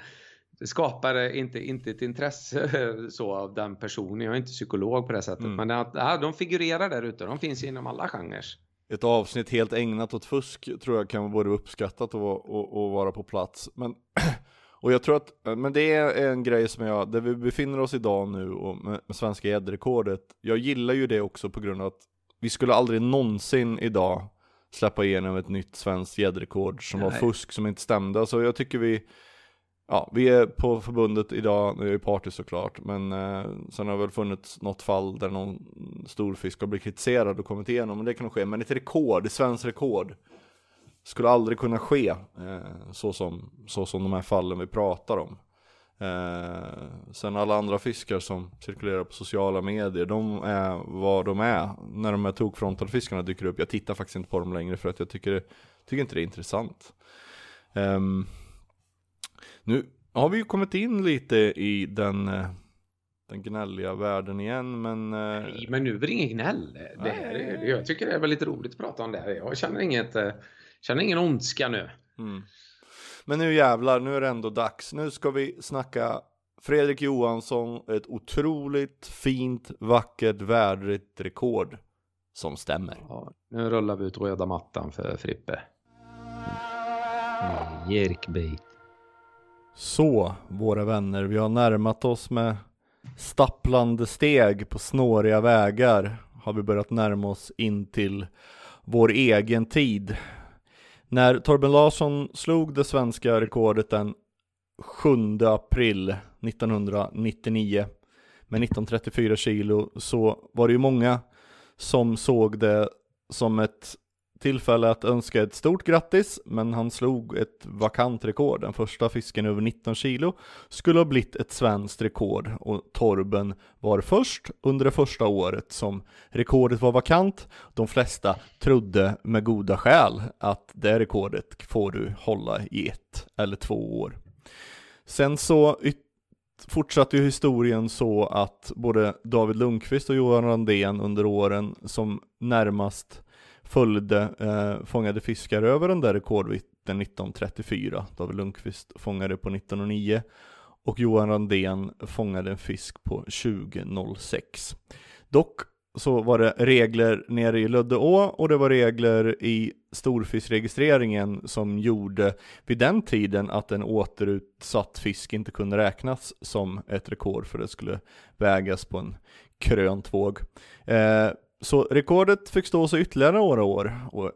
det skapar inte, inte ett intresse så av den personen. Jag är inte psykolog på det sättet. Mm. Men att, ja, de figurerar där ute. De finns inom alla genrer. Ett avsnitt helt ägnat åt fusk tror jag kan vara både uppskattat och, och, och vara på plats. Men, och jag tror att, men det är en grej som jag, där vi befinner oss idag nu och med, med svenska gäddrekordet. Jag gillar ju det också på grund av att vi skulle aldrig någonsin idag släppa igenom ett nytt svenskt gäddrekord som Nej. var fusk som inte stämde. Så jag tycker vi Ja, vi är på förbundet idag, nu är party såklart, men eh, sen har det väl funnits något fall där någon stor fisk har blivit kritiserad och kommit igenom, men det kan nog ske. Men ett rekord, ett svenskt rekord, skulle aldrig kunna ske eh, så, som, så som de här fallen vi pratar om. Eh, sen alla andra fiskar som cirkulerar på sociala medier, de är vad de är. När de här tokfrontade fiskarna dyker upp, jag tittar faktiskt inte på dem längre för att jag tycker, tycker inte det är intressant. Um, nu har vi ju kommit in lite i den, eh, den gnälliga världen igen, men... Eh, Nej, men nu är det ingen gnäll. Det är, jag tycker det är väldigt roligt att prata om det. Jag känner, inget, eh, känner ingen ondska nu. Mm. Men nu jävlar, nu är det ändå dags. Nu ska vi snacka Fredrik Johansson, ett otroligt fint, vackert, värdigt rekord som stämmer. Ja, nu rullar vi ut röda mattan för Frippe. Jerkbait. Så, våra vänner, vi har närmat oss med stapplande steg på snåriga vägar har vi börjat närma oss in till vår egen tid. När Torben Larsson slog det svenska rekordet den 7 april 1999 med 1934 kilo så var det ju många som såg det som ett tillfälle att önska ett stort grattis, men han slog ett vakant rekord. Den första fisken över 19 kilo skulle ha blivit ett svenskt rekord och Torben var först under det första året som rekordet var vakant. De flesta trodde med goda skäl att det rekordet får du hålla i ett eller två år. Sen så fortsatte ju historien så att både David Lundqvist och Johan Randén under åren som närmast följde eh, fångade fiskar över den där rekordvikten 1934. David Lundqvist fångade på 1909 och Johan Randén fångade en fisk på 2006. Dock så var det regler nere i Löddeå och det var regler i storfiskregistreringen som gjorde vid den tiden att en återutsatt fisk inte kunde räknas som ett rekord för det skulle vägas på en krönt våg. Eh, så rekordet fick stå sig ytterligare några år. Och,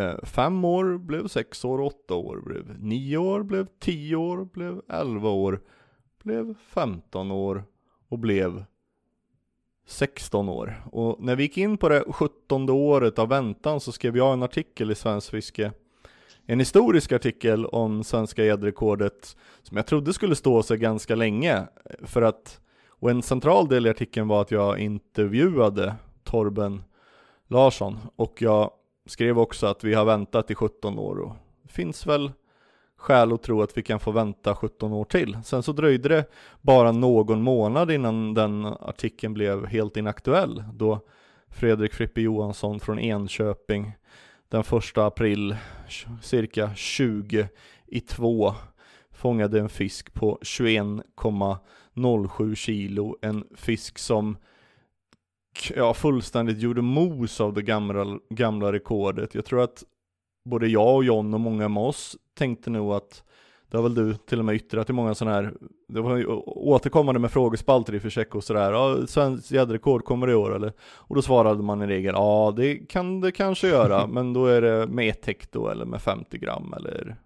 eh, fem år blev sex år, åtta år blev nio år, blev tio år, blev elva år, blev femton år och blev 16 år. Och när vi gick in på det 17 året av väntan så skrev jag en artikel i Svensk Fiske. En historisk artikel om svenska gäddrekordet som jag trodde skulle stå sig ganska länge. Eh, för att, och en central del i artikeln var att jag intervjuade Torben Larsson och jag skrev också att vi har väntat i 17 år och det finns väl skäl att tro att vi kan få vänta 17 år till. Sen så dröjde det bara någon månad innan den artikeln blev helt inaktuell då Fredrik Frippe Johansson från Enköping den första april cirka 20 i 2 fångade en fisk på 21,07 kilo. En fisk som ja, fullständigt gjorde mos av det gamla, gamla rekordet. Jag tror att både jag och John och många med oss tänkte nog att det har väl du till och med yttrat i många sådana här, det var återkommande med frågespalter i Försek och sådär, ja, svenskt gäddrekord kommer i år eller? Och då svarade man i regel, ja det kan det kanske göra, men då är det med ett hekto eller med 50 gram eller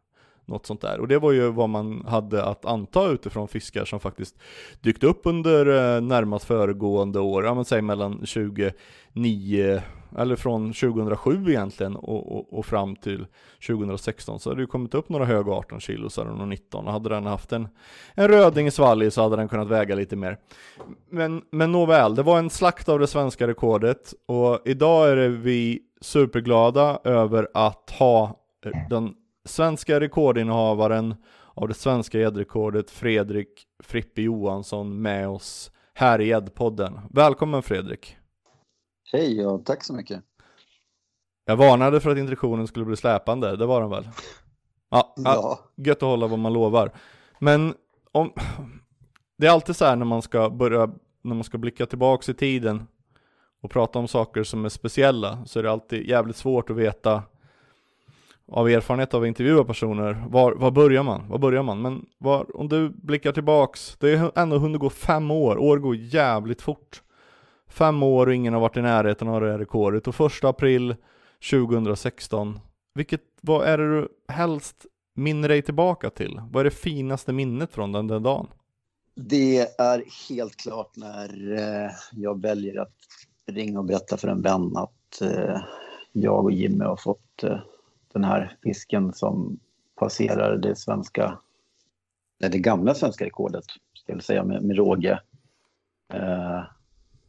något sånt där. Och det var ju vad man hade att anta utifrån fiskar som faktiskt dykt upp under eh, närmast föregående år, ja men säg mellan 2009 eller från 2007 egentligen och, och, och, fram till 2016 så hade det kommit upp några höga 18 kilo så hade 19 och hade den haft en, en röding i svalg så hade den kunnat väga lite mer. Men, men nåväl, det var en slakt av det svenska rekordet och idag är vi superglada över att ha eh, den svenska rekordinnehavaren av det svenska gäddrekordet Fredrik Frippe Johansson med oss här i Gäddpodden. Välkommen Fredrik! Hej och tack så mycket! Jag varnade för att introduktionen skulle bli släpande, det var den väl? Ja, ja. gött att hålla vad man lovar. Men om, det är alltid så här när man ska börja, när man ska blicka tillbaks i tiden och prata om saker som är speciella, så är det alltid jävligt svårt att veta av erfarenhet av att intervjua personer, var, var börjar man? Var börjar man? Men var, om du blickar tillbaks, det är ändå hunnit gå fem år, år går jävligt fort. Fem år och ingen har varit i närheten av det här rekordet och första april 2016, vilket, vad är det du helst minner dig tillbaka till? Vad är det finaste minnet från den där dagen? Det är helt klart när eh, jag väljer att ringa och berätta för en vän att eh, jag och Jimmy har fått eh, den här fisken som passerar det svenska, det gamla svenska rekordet, ska jag säga med, med råge. Eh,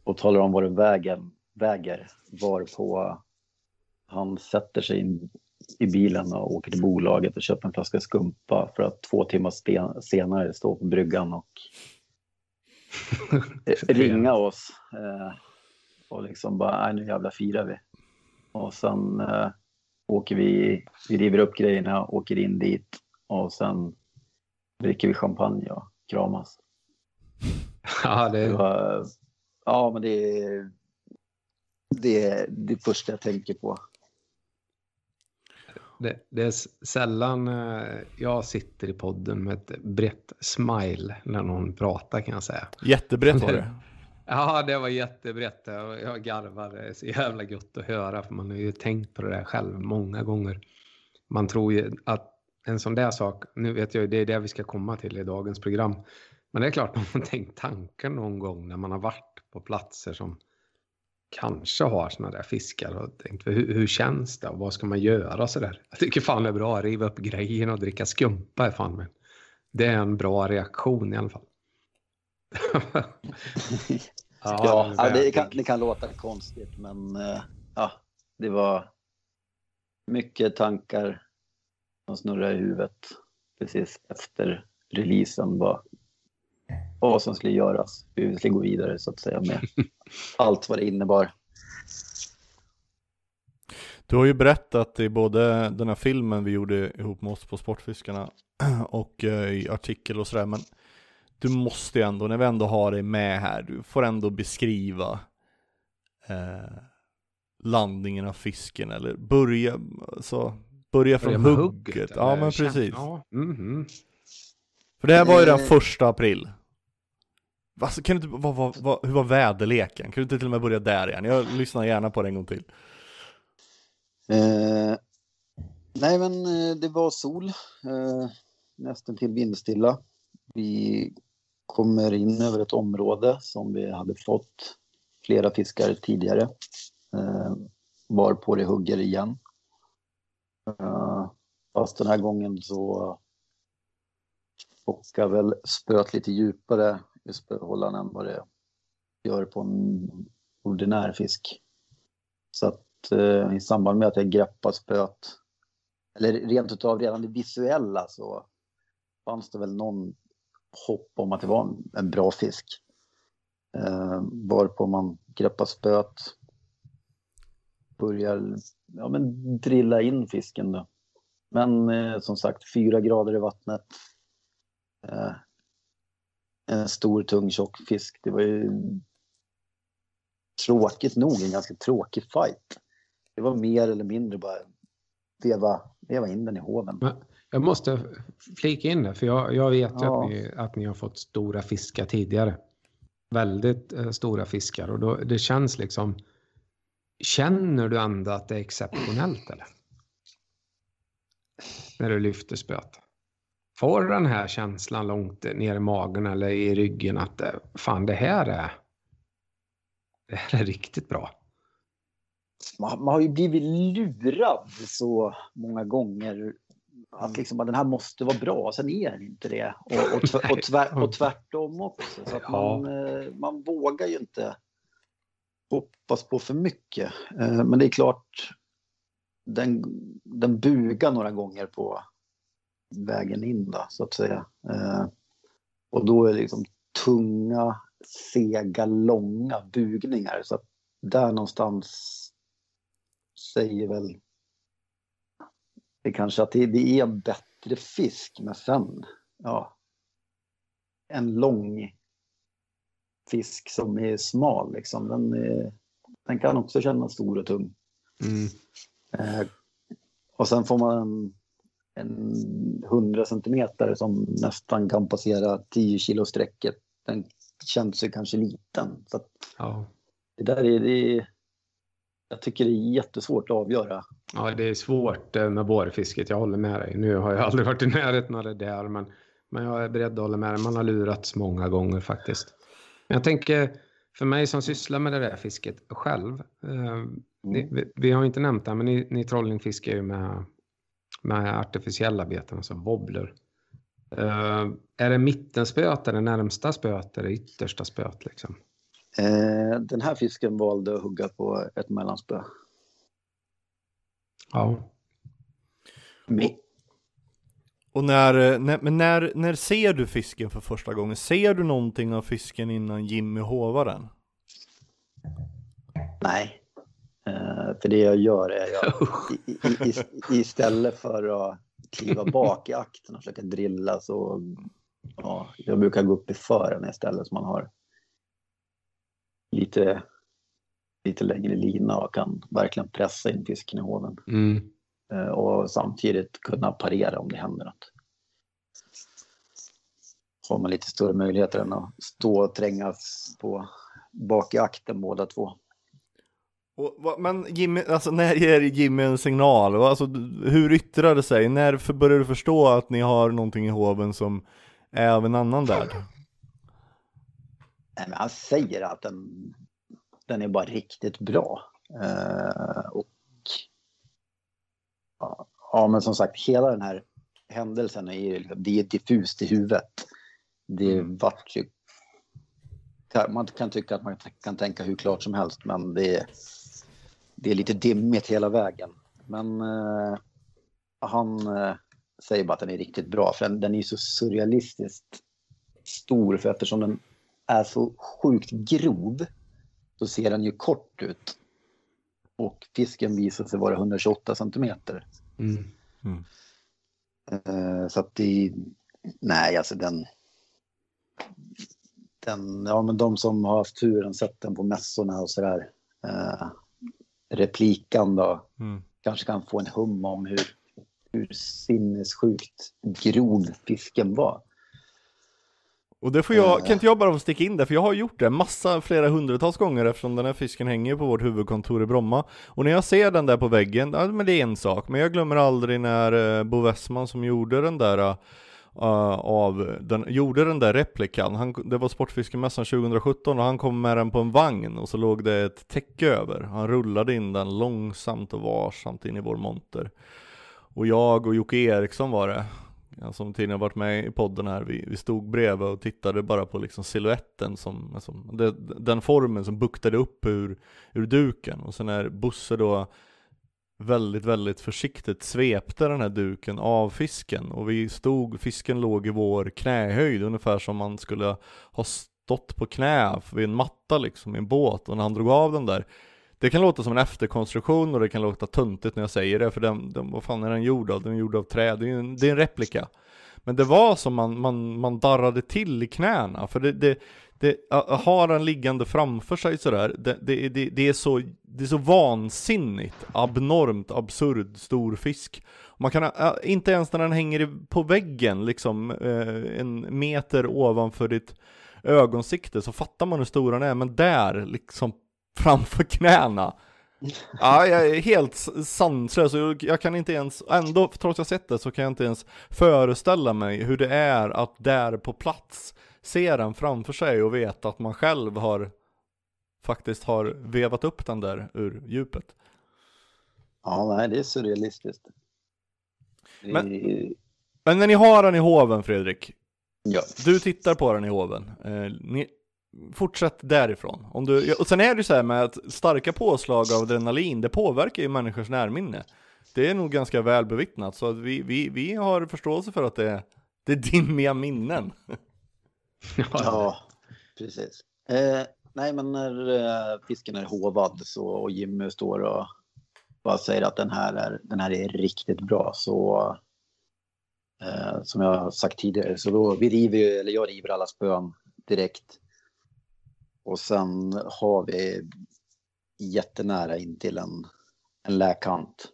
och talar om vad det väger, väger varpå han sätter sig in i bilen och åker till bolaget och köper en flaska skumpa för att två timmar senare stå på bryggan och ringa oss. Eh, och liksom bara, nej nu jävla firar vi. Och sen eh, åker vi, vi river upp grejerna, åker in dit och sen dricker vi champagne och kramas. Ja, det... var, ja men det är det, är det första jag tänker på. Det, det, är sällan eh, jag sitter i podden med ett brett smile när någon pratar kan jag säga. Jättebrett var det. Ja, det var jättebrett. Jag garvade. Det är så jävla gott att höra för man har ju tänkt på det där själv många gånger. Man tror ju att en sån där sak, nu vet jag ju det är det vi ska komma till i dagens program. Men det är klart man har tänkt tanken någon gång när man har varit på platser som kanske har såna där fiskar och tänkt hur, hur känns det och vad ska man göra så där. Jag tycker fan det är bra att riva upp grejerna och dricka skumpa är fan men det är en bra reaktion i alla fall ja, ja det, kan, det kan låta konstigt, men uh, ja, det var mycket tankar som snurrade i huvudet precis efter releasen. Vad, vad som skulle göras, hur vi skulle gå vidare så att säga med allt vad det innebar. Du har ju berättat i både den här filmen vi gjorde ihop med oss på Sportfiskarna och uh, i artikel och sådär, men du måste ju ändå, när vi ändå har dig med här, du får ändå beskriva eh, landningen av fisken eller börja, alltså, börja från börja hugget. hugget ja men precis. Ja. Mm -hmm. För det här var ju den eh. första april. Alltså, kan du inte, vad, vad, vad, hur var väderleken? Kan du inte till och med börja där igen? Jag lyssnar gärna på det en gång till. Eh, nej men eh, det var sol, eh, nästan till vindstilla. Vi kommer in över ett område som vi hade fått flera fiskar tidigare. Eh, var på det hugger igen. Eh, fast den här gången så bockar väl spöet lite djupare i spöhållaren än vad det gör på en ordinär fisk. Så att eh, i samband med att jag greppar spöet, eller rent utav redan det visuella så fanns det väl någon hopp om att det var en, en bra fisk. Eh, varpå man greppar spöet, börjar ja, men drilla in fisken då. Men eh, som sagt, fyra grader i vattnet. Eh, en stor, tung, tjock fisk. Det var ju tråkigt nog en ganska tråkig fight. Det var mer eller mindre bara veva, veva in den i hoven. Men jag måste flika in det, för jag, jag vet ju Ja. att, ni, att ni har fått stora fiskar tidigare. Väldigt eh, stora fiskar och då, det känns liksom... Känner du ändå att det är exceptionellt eller? När du lyfter spöet. Får du den här känslan långt ner i magen eller i ryggen att eh, fan det här är... Det här är riktigt bra. man, man har ju blivit lurad så många gånger att liksom, att den här måste vara bra, sen är den inte det. Och, och, och, tvär, och tvärtom också. Så att Ja. man, eh, man vågar ju inte hoppas på för mycket. Eh, Men det är klart, den, den bugar några gånger på vägen in då, så att säga. Eh, Och då är det liksom tunga, sega, långa bugningar. Så att där någonstans säger väl det kanske att det, det är en bättre fisk, men sen, ja, en lång fisk som är smal liksom, den, är, den kan också kännas stor och tung. Mm. Eh, och sen får man en, en 100 centimeter som nästan kan passera 10 kilo strecket. Den känns ju kanske liten. Så Ja. det där är, det jag tycker det är jättesvårt att avgöra. Ja, det är svårt eh, med bårfisket. Jag håller med dig. Nu har jag aldrig varit i närheten av det där, men, men jag är beredd att hålla med dig. Man har lurats många gånger faktiskt. Men jag tänker, för mig som sysslar med det där fisket själv. Eh, ni, vi, vi har inte nämnt det, men ni, ni trollingfiskar ju med, med artificiella beten, alltså wobbler. Eh, är det mittenspöet, är det närmsta spöet, är det yttersta spöet liksom? Eh, den här fisken valde att hugga på ett mellanspö. Ja. Mi- Och när, eh, när, men när, när ser du fisken för första gången? Ser du någonting av fisken innan Jimmy hovar den? Nej. Eh, för det jag gör är jag i, i, i, istället för att kliva bak i akten och försöka drilla så ja, jag brukar gå upp i fören istället så man har lite, lite längre lina och kan verkligen pressa in fisken i hoven. Mm. Eh, och samtidigt kunna parera om det händer något. Har man lite större möjligheter än att stå och trängas på bak i akten båda två. Och, men Jimmy, alltså när ger Jimmy en signal? Alltså, hur yttrar det sig? När börjar du förstå att ni har någonting i hoven som är av en annan värld? Nej, men han säger att den, den är bara riktigt bra. Eh, och ja, men som sagt, hela den här händelsen är ju liksom- det är diffust i huvudet. Det vart ju... Man kan tycka att man kan tänka hur klart som helst, men det är, det är lite dimmigt hela vägen. Men eh, han eh, säger bara att den är riktigt bra, för den, den är ju så surrealistiskt stor, för eftersom den är så sjukt grov så ser den ju kort ut. Och fisken visar sig vara 128 centimeter. Mm. Eh, så att det... Nej, alltså den... den ja, men de som har haft turen sett den på mässorna och sådär. Eh, replikan då. Mm. Kanske kan få en hum om hur, hur sinnessjukt grov fisken var. Och det får jag, Eh. kan inte jag bara få sticka in där? För jag har gjort det massa, flera hundratals gånger eftersom den här fisken hänger på vårt huvudkontor i Bromma. Och när jag ser den där på väggen, ja men det är en sak. Men jag glömmer aldrig när eh, Bo Westman som gjorde den där, eh, av den, gjorde den där replikan. Han, det var Sportfiskemässan 2017 och han kom med den på en vagn och så låg det ett täcke över. Han rullade in den långsamt och varsamt in i vår monter. Och jag och Jocke Eriksson var det, som tidigare varit med i podden här, vi, vi stod bredvid och tittade bara på liksom siluetten som, alltså, det, den formen som buktade upp ur, ur duken. Och sen när Bosse då väldigt, väldigt försiktigt svepte den här duken av fisken och vi stod, fisken låg i vår knähöjd ungefär som man skulle ha stått på knä vid en matta liksom i en båt och när han drog av den där det kan låta som en efterkonstruktion och det kan låta tuntigt när jag säger det för den, den vad fan är den gjord av? Den är gjord av trä, det är en, det är en replika men det var som man, man, man darrade till i knäna för det, det, det, har den liggande framför sig sådär, det, det, det, det, är så, det är så vansinnigt, abnormt, absurd stor fisk. Man kan, inte ens när den hänger på väggen liksom eh, en meter ovanför ditt ögonsikte så fattar man hur stor den är, men där liksom framför knäna Ja, jag är helt sanslös och jag kan inte ens, ändå trots att jag sett det så kan jag inte ens föreställa mig hur det är att där på plats se den framför sig och veta att man själv har faktiskt har vevat upp den där ur djupet. Ja, nej, det är surrealistiskt. Det... Men, men när ni har den i hoven Fredrik, ja. du tittar på den i hoven, eh, ni, fortsätt därifrån. Om du, och sen är det ju så här med att starka påslag av adrenalin, det påverkar ju människors närminne. Det är nog ganska väl bevittnat, så att vi, vi, vi har förståelse för att det är, det är dimmiga minnen. ja, precis. Eh, nej, men när eh, fisken är hovad så, och Jimmy står och bara säger att den här är, den här är riktigt bra så eh, som jag har sagt tidigare så då vi river eller jag river alla spön direkt. Och sen har vi jättenära in till en, en läkant.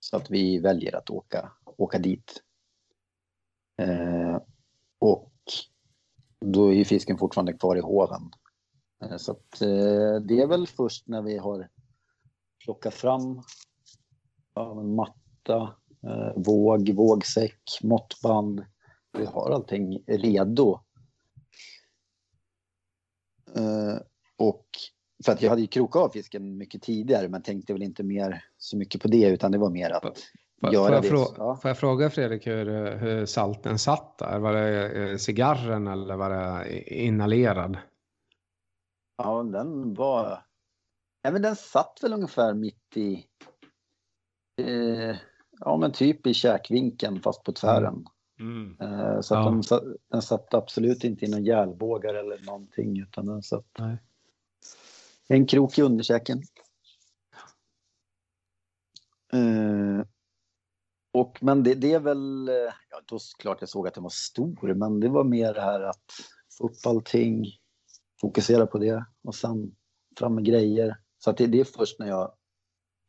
Så att vi väljer att åka, åka dit. Eh, och då är ju fisken fortfarande kvar i hoven. Eh, så att, eh, det är väl först när vi har plockat fram ja, en matta, eh, våg, vågsäck, måttband. Vi har allting redo Eh, och för att jag hade ju krokat av fisken mycket tidigare men tänkte väl inte mer så mycket på det utan det var mer att får, göra får jag det. Frå ja. Får jag fråga Fredrik hur, hur salten satt där? Var det eh, cigarren eller var det inhalerad? Ja, den var... Ja, men den satt väl ungefär mitt i... Eh, ja, men typ i käkvinkeln fast på tvären. Mm. Eh, så ja. den, den satt absolut inte i någon järlbågar eller någonting utan den satt Nej. en krok i underkäken. Uh, och, men det, det, är väl, ja då klart jag såg att den var stor, men det var mer det här att få upp allting, fokusera på det och sen fram med grejer. Så att det, det är först när jag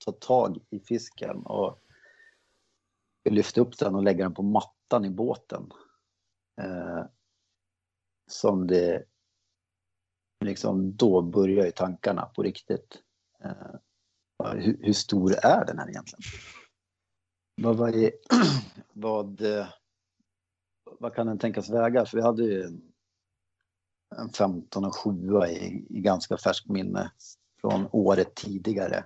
tar tag i fisken och lyfter upp den och lägger den på mattan plattan i båten. Eh, som det liksom då börjar ju tankarna på riktigt. Eh, hur, hur, stor är den här egentligen? Vad, vad, är, vad, eh, vad kan den tänkas väga? För vi hade ju en 15 och 7 i, i ganska färskt minne från året tidigare.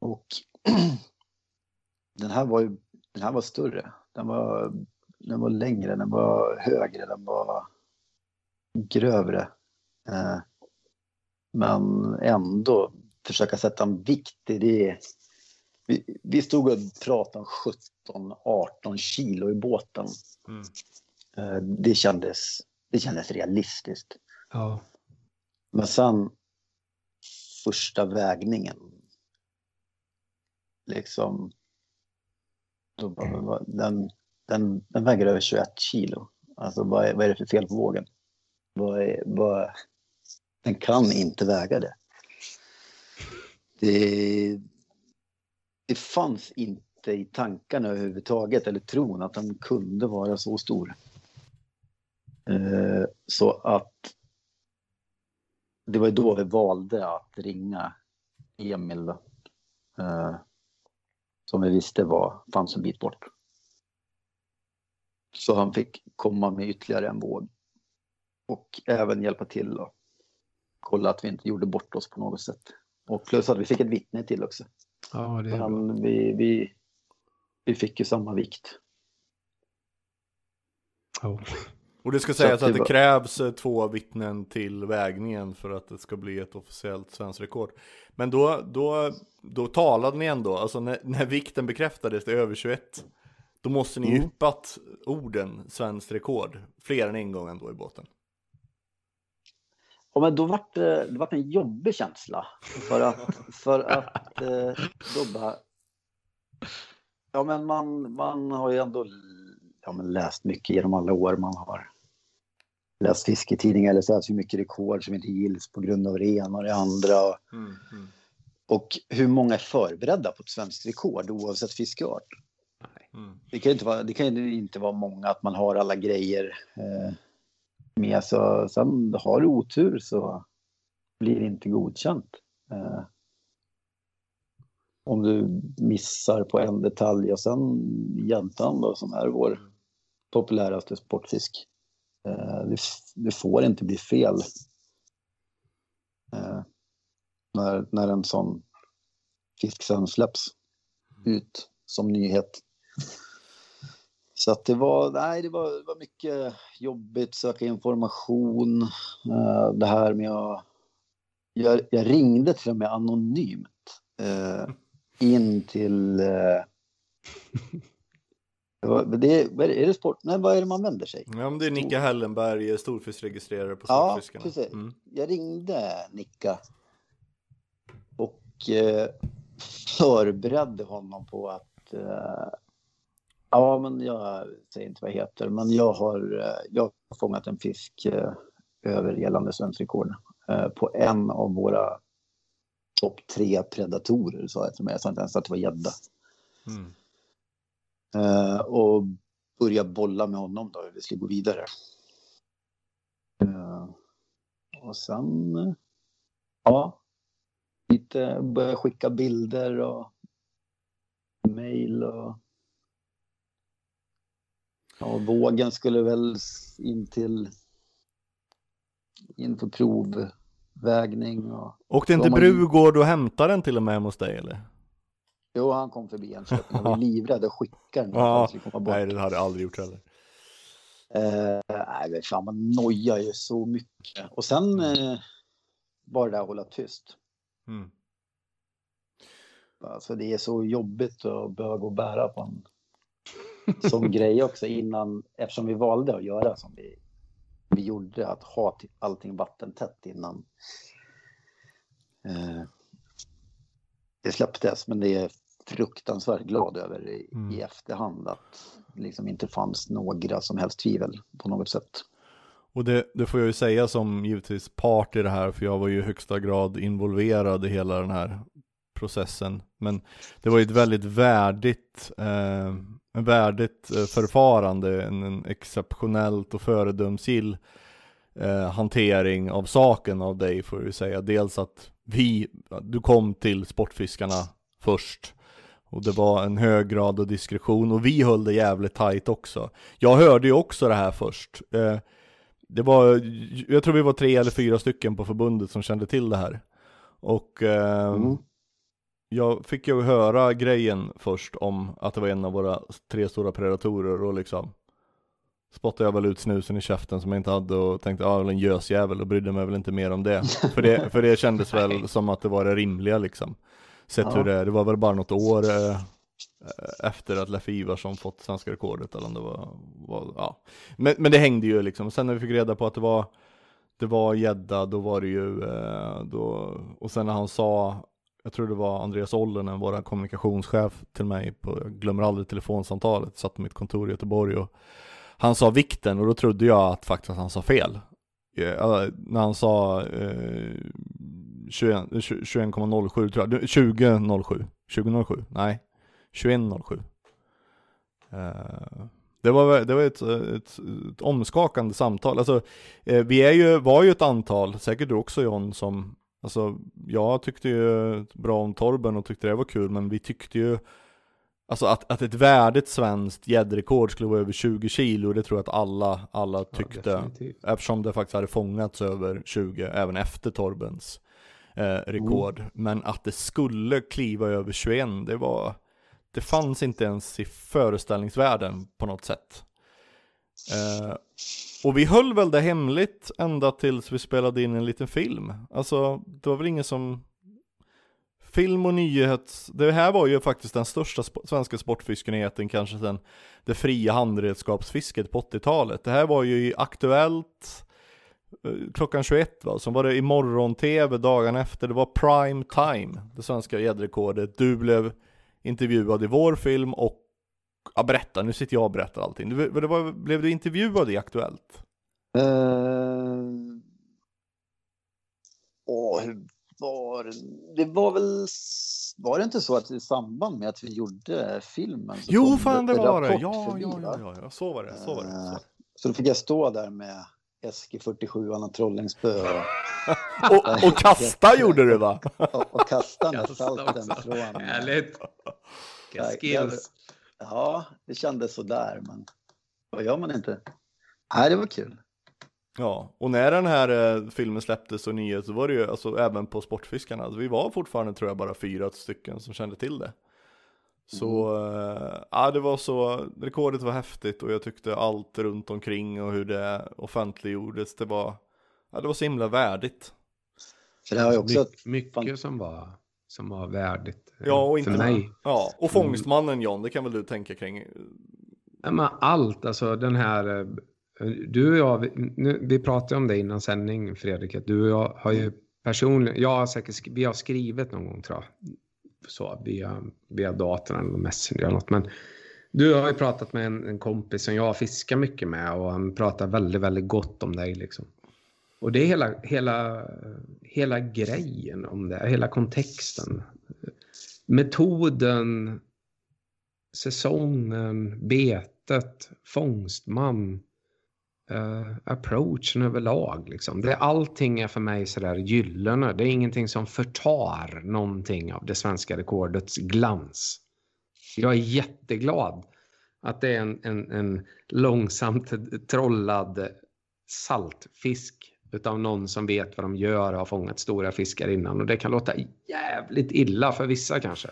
Och den här var ju den här var större. Den var, den var längre, den var högre, den var grövre. Eh, men ändå försöka sätta en vikt i det. Vi, vi stod och pratade om 17-18 kilo i båten. Mm. Eh, det, kändes, det kändes realistiskt. Ja. Men sen första vägningen. Liksom den, den, den väger över 21 kilo. Alltså vad är, vad är det för fel på vågen? Vad är, vad, den kan inte väga det. Det, det fanns inte i tankarna överhuvudtaget, eller tron att den kunde vara så stor. Eh, så att det var då vi valde att ringa Emil. Eh, som vi visste var, fanns en bit bort. Så han fick komma med ytterligare en våg. Och även hjälpa till och kolla att vi inte gjorde bort oss på något sätt. Och plus att vi fick ett vittne till också. Ja, det är bra. Vi, vi, vi fick ju samma vikt. Ja. Och det ska Så sägas att det att det var- krävs eh, två vittnen till vägningen för att det ska bli ett officiellt svenskt rekord. Men då, då, då talade ni ändå, alltså när, när vikten bekräftades till över 21, då måste ni Mm. yppat orden svenskt rekord fler än en gång ändå i båten. Ja, men då vart det, det vart en jobbig känsla. För att, för att eh, då bara... Ja, men man, man har ju ändå ja, men läst mycket genom alla år. Man har läst fisketidningar eller så här, så mycket rekord som inte gills på grund av det ena och det andra. Och hur många är förberedda på ett svenskt rekord oavsett fiskeart? Det kan ju inte vara, det kan ju inte vara många att man har alla grejer eh, med. Så, sen har du otur så blir det inte godkänt. Eh, om du missar på en detalj och sen jäntan då som är vår populäraste sportfisk. Eh, det, det får inte bli fel. Eh, när, när en sån fisk sen släpps ut som nyhet. Så att det var, nej, det var, det var mycket jobbigt, söka information. eh, det här med att... Jag, jag ringde till och med anonymt eh, in till... Eh, det är det, sport? Nej, vad är det man vänder sig? Ja men det är Nicka Hellenberg, eh, storfiskregistrerare på Ja, Sportfiskarna. precis. Mm. Jag ringde Nicka och eh, förberedde honom på att eh, ja, men jag säger inte vad jag heter, men jag har, eh, jag har fångat en fisk eh, över gällande svenskt rekord eh, på en av våra topp tre predatorer, sa jag till mig. Jag sa inte ens att det var gädda. Mm. Eh, och börja bolla med honom då, hur vi skulle gå vidare. Eh, och sen, ja, lite börja skicka bilder och mejl och Ja, vågen skulle väl in till in för provvägning och Åkte inte Brugård och hämtade den till och med hos dig eller? Jo, han kom förbi Enköping. Jag var livrädd att skicka den. Ja, nej det hade jag aldrig gjort heller. Eh, nej, fan, man nojar ju så mycket. Och sen eh, bara det där att hålla tyst. Mm. Alltså det är så jobbigt att behöva gå och bära på en sån grej också innan, eftersom vi valde att göra som vi, vi gjorde, att ha allting vattentätt innan eh, det släpptes. Men det är fruktansvärt glad över i, Mm. i efterhand att det liksom inte fanns några som helst tvivel på något sätt. Och det, det får jag ju säga som givetvis part i det här, för jag var ju i högsta grad involverad i hela den här processen. Men det var ju ett väldigt värdigt, eh, värdigt eh, förfarande, en, en exceptionellt och föredömsgill eh, hantering av saken av dig får jag ju säga. Dels att vi, du kom till Sportfiskarna först. Och det var en hög grad av diskretion och vi höll det jävligt tajt också. Jag hörde ju också det här först. Eh, det var, jag tror vi var tre eller fyra stycken på förbundet som kände till det här. Och eh, Mm. jag fick ju höra grejen först om att det var en av våra tre stora predatorer och liksom spottade jag väl ut snusen i käften som jag inte hade och tänkte, ja, väl en gösjävel och brydde mig väl inte mer om det. för, det för det kändes väl som att det var det rimliga liksom. Sett Ja. hur det är, det var väl bara något år eh, efter att Leffe Ivarsson fått svenska rekordet eller om det var, var ja. Men, men det hängde ju liksom, sen när vi fick reda på att det var det var gädda, då var det ju, eh, då, och sen när han sa, jag tror det var Andreas Ollenen, vår kommunikationschef till mig, på, jag glömmer aldrig telefonsamtalet, satt på mitt kontor i Göteborg och han sa vikten och då trodde jag att faktiskt att han sa fel. Eh, när han sa eh, 21 21,07 tror jag, 2007, 2007, nej, 2107. Eh, det var, det var ett, ett, ett omskakande samtal. Alltså, eh, vi är ju, var ju ett antal, säkert du också John, som Alltså, jag tyckte ju bra om Torben och tyckte det var kul, men vi tyckte ju Alltså att, att ett värdigt svenskt gäddrekord skulle vara över 20 kilo, det tror jag att alla, alla tyckte. definitivt. eftersom det faktiskt hade fångats över 20 även efter Torbens eh, rekord. Men att det skulle kliva över 21, det var Det fanns inte ens i föreställningsvärlden på något sätt. Eh, och vi höll väl det hemligt ända tills vi spelade in en liten film. Alltså, det var väl ingen som Film och nyhets, det här var ju faktiskt den största sp svenska sportfiskenyheten kanske sedan det fria handredskapsfisket på 80-talet. Det här var ju Aktuellt klockan 21 va, som var det i morgon-tv dagen efter, det var prime time, det svenska gäddrekordet. Du blev intervjuad i vår film och, ja berätta, nu sitter jag och berättar allting. Du, det var, blev du intervjuad i Aktuellt? Uh... Åh, hur var det? Var väl, var det inte så att i samband med att vi gjorde filmen? Så Jo, fan det var det. Ja, ja, ja, ja, så var det. Så var det. Eh, Så. Så då fick jag stå där med SG47 och trollingsspö och, Och, och kasta gjorde du va? och, och kasta Kasta salten från... Härligt. Skills. Ja, det kändes sådär, men vad gör man inte? Nej, det var kul. Ja, och när den här eh, filmen släpptes och nyhet så var det ju alltså även på Sportfiskarna, alltså, vi var fortfarande tror jag bara fyra stycken som kände till det. Så, eh, ja det var så, rekordet var häftigt och jag tyckte allt runt omkring och hur det offentliggjordes, det var, ja det var så himla värdigt. För det har ju också... My, mycket som var, som var värdigt eh, Ja, och inte, för mig. ja, och fångstmannen John, det kan väl du tänka kring? Ja, men allt, alltså den här... eh, Du och jag, vi, nu, vi pratade om det innan sändning Fredrik, du och jag har ju personligen, jag har säkert, vi har skrivit någon gång tror jag, så via, via datorn eller Messenger eller något, men du har ju pratat med en, en kompis som jag fiskar mycket med och han pratar väldigt, väldigt gott om dig liksom. Och det är hela, hela, hela grejen om det, hela kontexten. Metoden, säsongen, betet, fångstman, eh, approachen överlag. Liksom. Det, allting är för mig sådär gyllene. Det är ingenting som förtar någonting av det svenska rekordets glans. Jag är jätteglad att det är en, en, en långsamt trollad saltfisk utav någon som vet vad de gör och har fångat stora fiskar innan. Och det kan låta jävligt illa för vissa kanske.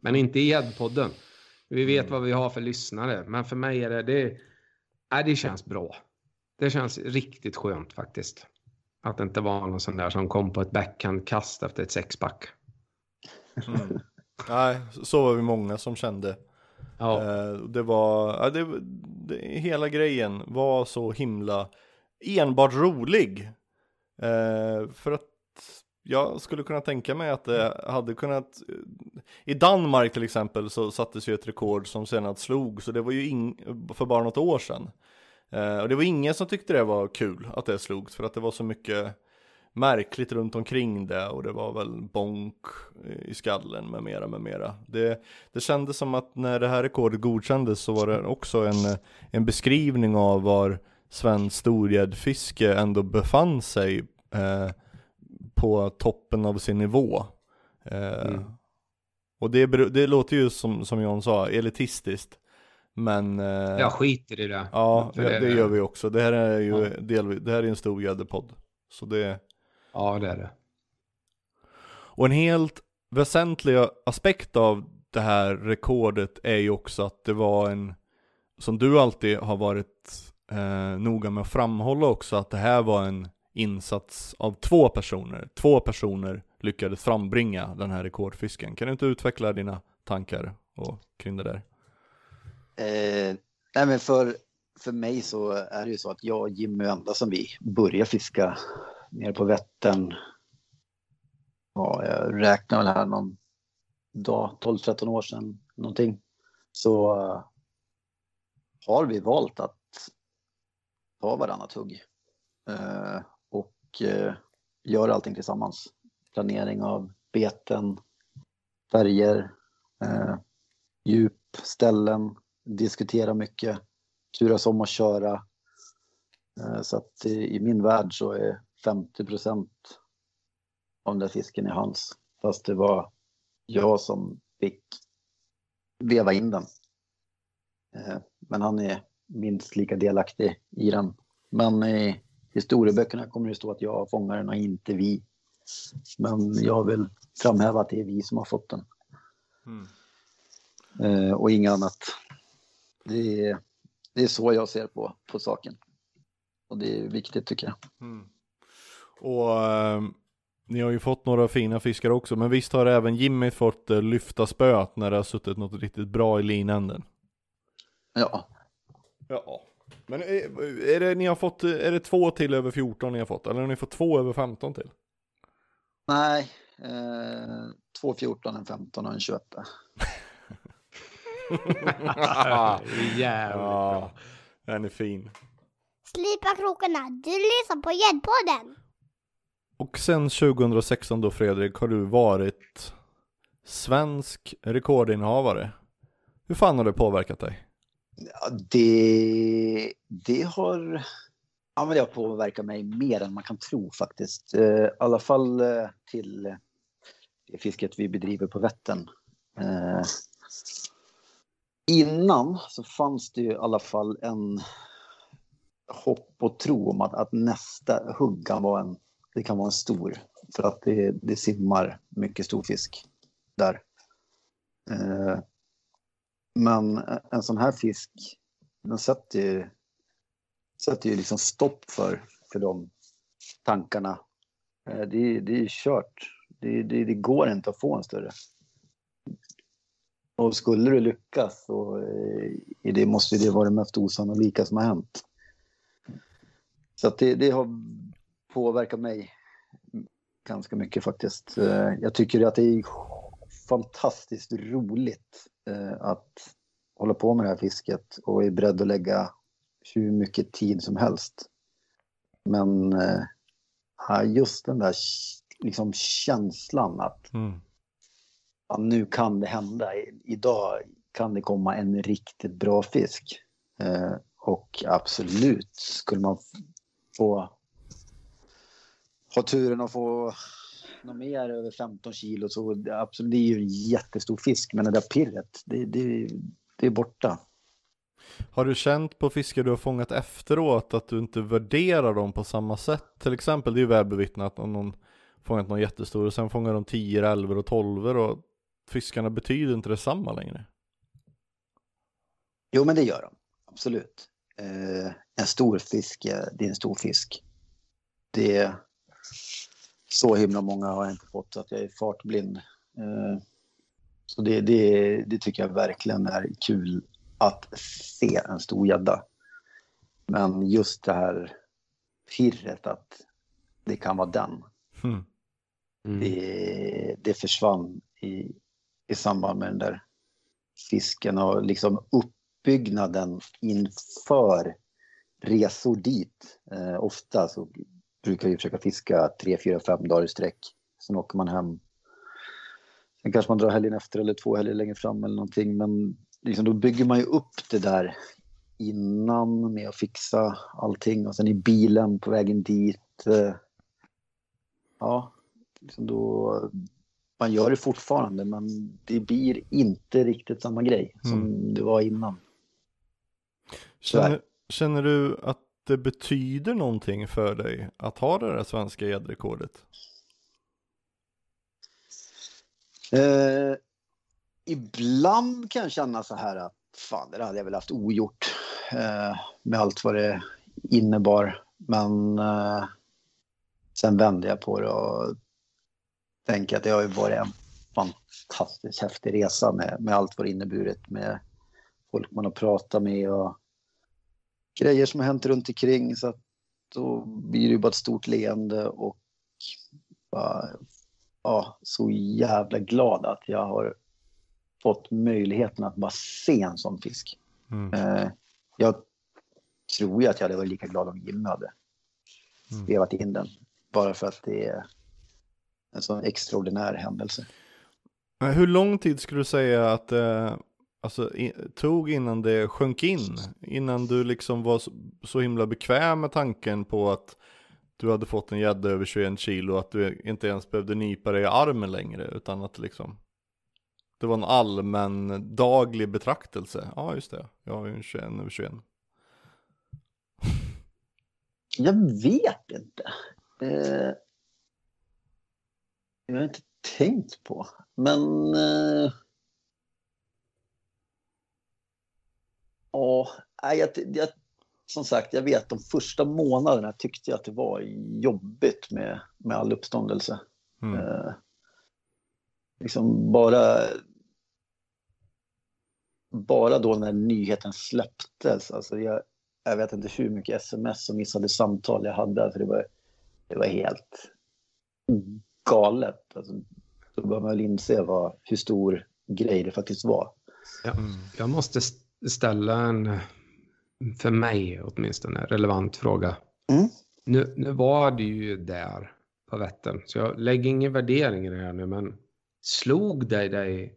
Men inte i gäddpodden. Vi vet vad vi har för lyssnare. Men för mig är det, det, nej, det känns bra. Det känns riktigt skönt faktiskt. Att det inte var någon sån där som kom på ett backhandkast efter ett sexpack. Mm. Nej, så var vi många som kände. Ja. Eh, Det var, ja, det, det, hela grejen var så himla enbart rolig. Eh, för att jag skulle kunna tänka mig att det hade kunnat I Danmark till exempel så sattes ju ett rekord som senare slog så det var ju ing, för bara något år sedan. Eh, och det var ingen som tyckte det var kul att det slogs för att det var så mycket märkligt runt omkring det och det var väl bonk i skallen med mera med mera. Det, det kändes som att när det här rekordet godkändes så var det också en, en beskrivning av var svensk storgäddfiske ändå befann sig eh, på toppen av sin nivå. Eh, Mm. Och det, det låter ju som, som John sa, elitistiskt. Men eh, Jag skiter i det. ja, det, det gör vi också. Det här är ju Ja. delvis, det här är en stor gäddepodd. Så det Ja, det är det. Och en helt väsentlig aspekt av det här rekordet är ju också att det var en, som du alltid har varit eh, noga med att framhålla också, att det här var en insats av två personer. Två personer lyckades frambringa den här rekordfisken. Kan du inte utveckla dina tankar och kring det där? Eh, nej men för, för mig så är det ju så att jag och Jimmy är enda som vi börjar fiska nere på Vättern. Ja, jag räknar väl här någon dag, 12-13 år sedan någonting. Så eh, har vi valt att ta varannat hugg. Eh, och eh, gör allting tillsammans. Planering av beten, färger, eh, djup, ställen, diskutera mycket, turas om att köra. Eh, Så att i min värld så är 50 procent av den där fisken i hans. Fast det var jag som fick veva in den. Eh, men han är minst lika delaktig i den. Men i historieböckerna kommer det stå att jag fångar den och inte vi. Men jag vill framhäva att det är vi som har fått den. Mm. Eh, och inget annat. Det är, det är så jag ser på, på saken. Och det är viktigt tycker jag. Mm. Och eh, ni har ju fått några fina fiskar också, men visst har även Jimmy fått eh, lyfta spöet när det har suttit något riktigt bra i linänden? Ja. Ja. Men är, är det, ni har fått, är det två till över 14 ni har fått? Eller har ni fått två över 15 till? Nej, eh, två 14, en 15 och en 21. Jävligt bra. Den är fin. Slipa krokarna, du lyssnar på Gäddpodden. Och sen 2016 då Fredrik har du varit svensk rekordinnehavare. Hur fan har det påverkat dig? Ja, det, det har ja, men det har påverkat mig mer än man kan tro faktiskt. Eh, I alla fall eh, till det fisket vi bedriver på Vättern. Eh, innan så fanns det ju i alla fall en hopp och tro om att, att nästa hugg kan vara en, det kan vara en stor. För att det, det simmar mycket stor fisk där. Eh, men en sån här fisk, den sätter ju, sätter ju liksom stopp för, för de tankarna. Eh, det, det är ju kört. Det, det, det går inte att få en större. Och skulle du lyckas så eh, det måste det vara det mest osannolika som har hänt. Så att det, det har påverkat mig ganska mycket faktiskt. Eh, jag tycker att det är fantastiskt roligt eh, att hålla på med det här fisket och är beredd att lägga hur mycket tid som helst. Men just den där liksom känslan att Mm ja, nu kan det hända. Idag kan det komma en riktigt bra fisk. Eh, och absolut, skulle man få ha turen att få något mer över 15 kilo så absolut, det är ju en jättestor fisk. Men det där pirret, det, det, det är borta. Har du känt på fiskar du har fångat efteråt att du inte värderar dem på samma sätt? Till exempel, det är ju välbevittnat om någon fångat någon jättestor och sen fångar de 10, 11 och 12 och fiskarna betyder inte detsamma längre. Jo, men det gör de. Absolut. Eh, en stor fisk, eh, det är en stor fisk. Det är så himla många har jag inte fått så att jag är fartblind. Eh, så det, det, det tycker jag verkligen är kul att se en stor gädda. Men just det här pirret att det kan vara den. Mm. Det, det försvann i, i samband med den där fisken och liksom uppbyggnaden inför resor dit. Eh, ofta så brukar vi försöka fiska tre, fyra, fem dagar i sträck. Sen åker man hem. Sen kanske man drar helgen efter eller två helger längre fram eller någonting. Men liksom, då bygger man ju upp det där innan med att fixa allting och sen i bilen på vägen dit. Eh, ja, liksom då, man gör det fortfarande men det blir inte riktigt samma grej som det var innan. Känner, känner du att det betyder någonting för dig att ha det där svenska gäddrekordet? Eh, ibland kan jag känna så här att fan, det hade jag väl haft ogjort eh, med allt vad det innebar. Men eh, sen vände jag på det och tänker att det har ju varit en fantastiskt häftig resa med, med allt vad det inneburit med folk man har pratat med och grejer som har hänt runt omkring så att då blir det ju bara ett stort leende och bara, ja, så jävla glad att jag har fått möjligheten att bara se en sån fisk. Mm. Eh, jag tror ju att jag hade varit lika glad om Jimmy hade Mm. vevat in den. Bara för att det är en sån extraordinär händelse. Hur lång tid skulle du säga att det alltså, i, tog innan det sjönk in? Innan du liksom var så, så himla bekväm med tanken på att du hade fått en gädda över 21 kilo och att du inte ens behövde nypa dig i armen längre utan att liksom Det var en allmän daglig betraktelse. Ja, just det. Jag har ju en 21 över 21. Jag vet inte. Eh, jag har inte tänkt på. Men... Eh, ja, jag, jag, som sagt, jag vet de första månaderna tyckte jag att det var jobbigt med, med all uppståndelse. Mm. Eh, liksom bara... Bara då när nyheten släpptes, alltså jag, jag vet inte hur mycket sms och missade samtal jag hade. Alltså det, var, det var helt galet. Alltså, då bör man väl inse vad, hur stor grej det faktiskt var. Ja, jag måste st- ställa en, för mig åtminstone, relevant fråga. Mm. Nu, nu var du ju där på Vättern, så jag lägger ingen värdering i det här nu, men slog dig dig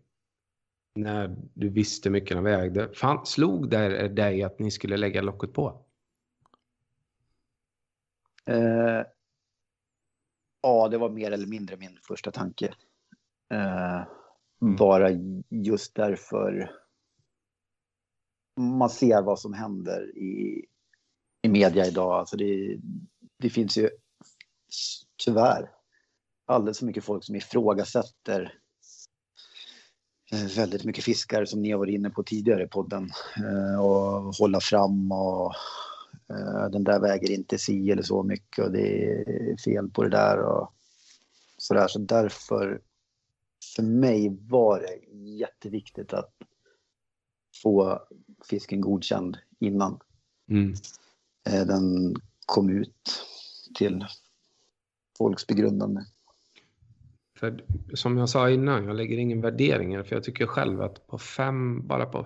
när du visste mycket den vägde, fan, slog dig dig att ni skulle lägga locket på? Eh, ja, det var mer eller mindre min första tanke. Eh, Bara just därför man ser vad som händer i, i media idag. Alltså det, det finns ju tyvärr alldeles för mycket folk som ifrågasätter eh, väldigt mycket fiskare som ni har varit inne på tidigare i podden. Eh, och hålla fram och den där väger inte si eller så mycket och det är fel på det där och sådär. Så därför, för mig var det jätteviktigt att få fisken godkänd innan Mm. eh, den kom ut till folks begrundande. För som jag sa innan, jag lägger ingen värdering det, för jag tycker själv att på fem, bara på,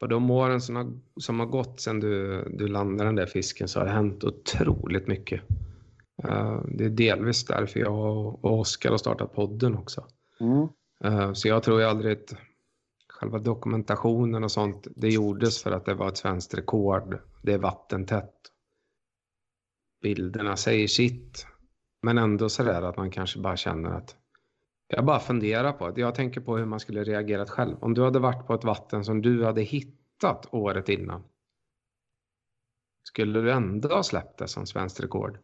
på de åren som har, som har gått sedan du, du landade den där fisken så har det hänt otroligt mycket. Eh, det är delvis därför jag och och Oskar har startat podden också. Mm. Eh, så jag tror ju aldrig att själva dokumentationen och sånt, det gjordes för att det var ett svenskt rekord. Det är vattentätt. Bilderna säger sitt. Men ändå sådär att man kanske bara känner att jag bara funderar på det. Jag tänker på hur man skulle reagerat själv. Om du hade varit på ett vatten som du hade hittat året innan. Skulle du ändå ha släppt det som svenskt rekord?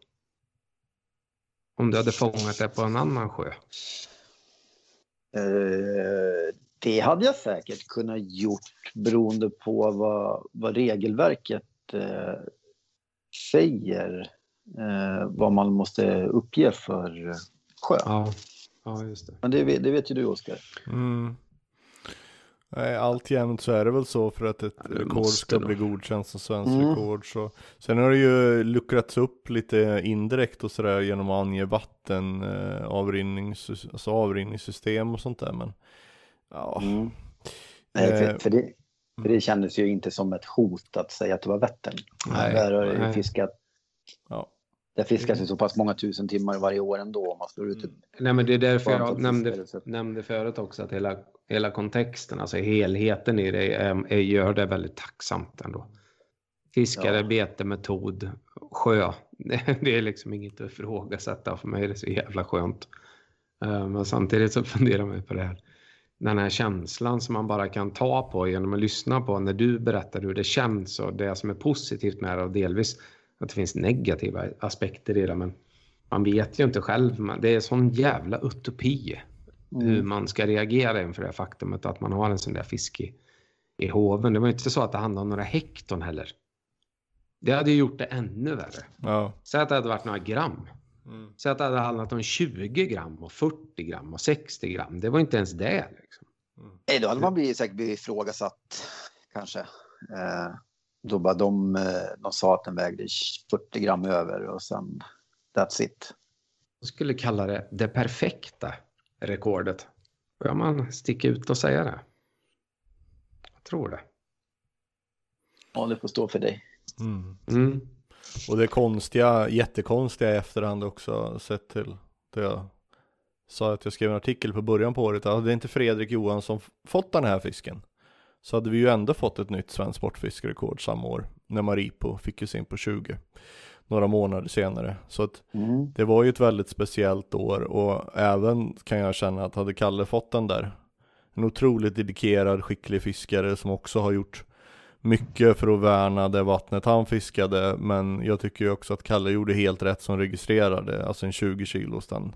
Om du hade fångat det på en annan sjö? Eh, det hade jag säkert kunnat gjort beroende på vad, vad regelverket eh, säger. Eh, vad man måste uppge för sjö. Ja, ja just det. Men det, vet- det vet ju du Oskar. Mm. Nej, alltjämt så är det väl så för att ett Ja, rekord ska då. bli godkänt som svenskt Mm. rekord. Så. Sen har det ju luckrats upp lite indirekt och sådär genom att ange vatten, eh, avrinnings, alltså avrinningssystem och sånt där. Men ja, Mm. Nej, Eh, för, för, det, för det kändes ju inte som ett hot att säga att det var Vättern. Nej, där har det ju nej. fiskat. Ja. Där fiskas ju så pass många tusen timmar varje år ändå om man slår ut det. Nej, men det är därför jag nämnde, nämnde förut också att hela, hela kontexten, alltså helheten i det, är, är, gör det väldigt tacksamt ändå. Fiskare, Ja. betemetod, sjö. Det, det är liksom inget att ifrågasätta. För mig är det så jävla skönt. Eh, Men samtidigt så funderar man ju på det här. Den här känslan som man bara kan ta på genom att lyssna på när du berättar hur det känns och det som är positivt med det och delvis att det finns negativa aspekter i det. Men man vet ju inte själv. Man- Det är sån jävla utopi hur man ska reagera inför det faktumet att man har en sån där fisk i, i hoven. Det var ju inte så att det handlade om några hekton heller. Det hade ju gjort det ännu värre. ja. Säg att det hade varit några gram. Mm. Säg att det hade handlat om 20 gram och 40 gram och 60 gram. Det var inte ens det. Liksom. Nej, då hade man blivit, säkert blivit ifrågasatt kanske. Eh, då bara de, eh, de sa att den vägde 40 gram över och sen that's it. Jag skulle kalla det det perfekta rekordet. Bör man sticka ut och säga det? Jag tror det. Ja, det får stå för dig. Mm. Mm. Och det konstiga, jättekonstiga i efterhand också sett till det jag sa att jag skrev en artikel på början på året. Hade inte Fredrik Johansson fått den här fisken så hade vi ju ändå fått ett nytt svenskt sportfiskerekord samma år när Maripo fick ju sin på 20 några månader senare. Så att Mm. det var ju ett väldigt speciellt år och även kan jag känna att hade Kalle fått den där en otroligt dedikerad, skicklig fiskare som också har gjort mycket för att värna det vattnet han fiskade men jag tycker ju också att Kalle gjorde helt rätt som registrerade, alltså en 20 kilos den,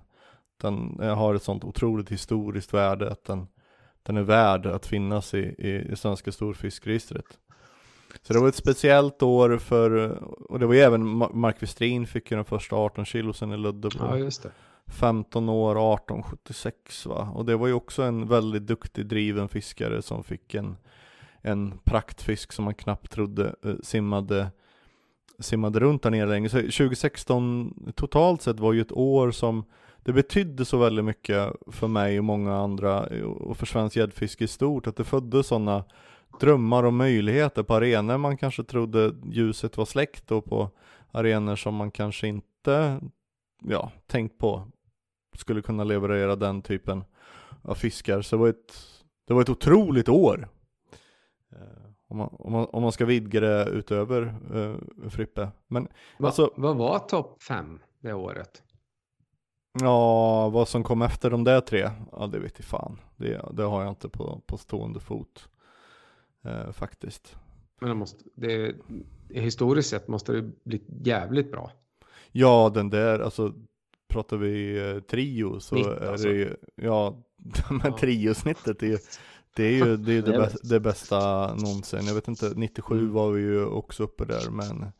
den har ett sånt otroligt historiskt värde att den, den är värd att finnas i, i, i svenska storfiskregistret. Så det var ett speciellt år för, och det var ju även Mark Westrin fick ju den första 18 kilosen i Ludde på Ja, just det. 15 år, 1876 va. Och det var ju också en väldigt duktig driven fiskare som fick en, en praktfisk som man knappt trodde eh, simmade, simmade runt där nere länge. Så 2016 totalt sett var ju ett år som det betydde så väldigt mycket för mig och många andra och för svensk gäddfiske i stort att det föddes sådana drömmar och möjligheter på arenor man kanske trodde ljuset var släckt och på arenor som man kanske inte ja, tänkt på skulle kunna leverera den typen av fiskar. Så det var ett, det var ett otroligt år. Eh, om man, om, man, om man ska vidga det utöver uh, Frippe. Men Va, alltså, vad var topp fem det året? Ja, vad som kom efter de där tre, ja det vet jag fan. Det, det har jag inte på, på stående fot. Uh, faktiskt. Men det måste, det, historiskt sett måste det bli jävligt bra. Ja, den där, alltså pratar vi eh, trio så Snitt, är alltså. det ju, ja, men Ja. triosnittet är ju, det är ju det, är det, bästa, det bästa någonsin. Jag vet inte, 97 Mm. var vi ju också uppe där, men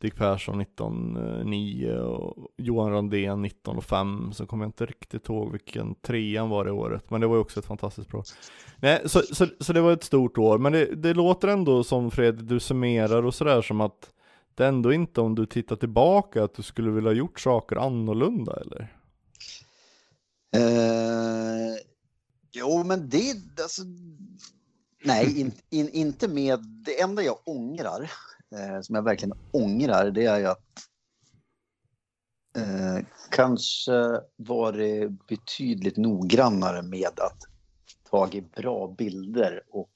Dick Persson 19,9 och Johan Randén 19,5 så kommer jag inte riktigt ihåg vilken trean var det året, men det var ju också ett fantastiskt bra. Nej, så, så, så det var ett stort år, men det, det låter ändå som Fredrik, du summerar och sådär som att det är ändå inte om du tittar tillbaka att du skulle vilja gjort saker annorlunda eller? Uh, jo, men det, alltså, nej, in, in, inte med, det enda jag ångrar, eh, som jag verkligen ångrar, det är ju att eh, kanske varit betydligt noggrannare med att tagit bra bilder och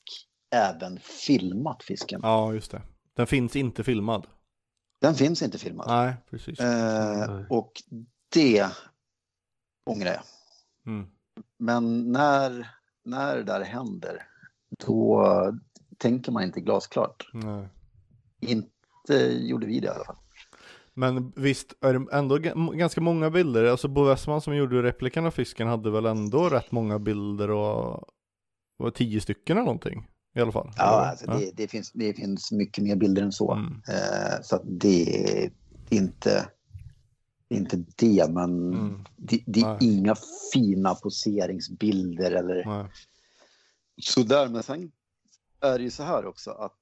även filmat fisken. Ja, just det. Den finns inte filmad. Den finns inte filmad. Nej, precis. Eh, Nej. och det ångrar jag. Mm. Men när, när det där händer, då tänker man inte glasklart. Nej. Inte gjorde vi det i alla fall. Men visst är det ändå ganska många bilder, alltså Bo Westman som gjorde replikan av fisken hade väl ändå rätt många bilder och var tio stycken eller någonting i alla fall? Ja, alltså det, det, finns, det finns mycket mer bilder än så. Mm. Eh, så att det är inte, inte det, men Mm. det, det är Nej. inga fina poseringsbilder eller Nej. sådär. Men sen är det ju så här också att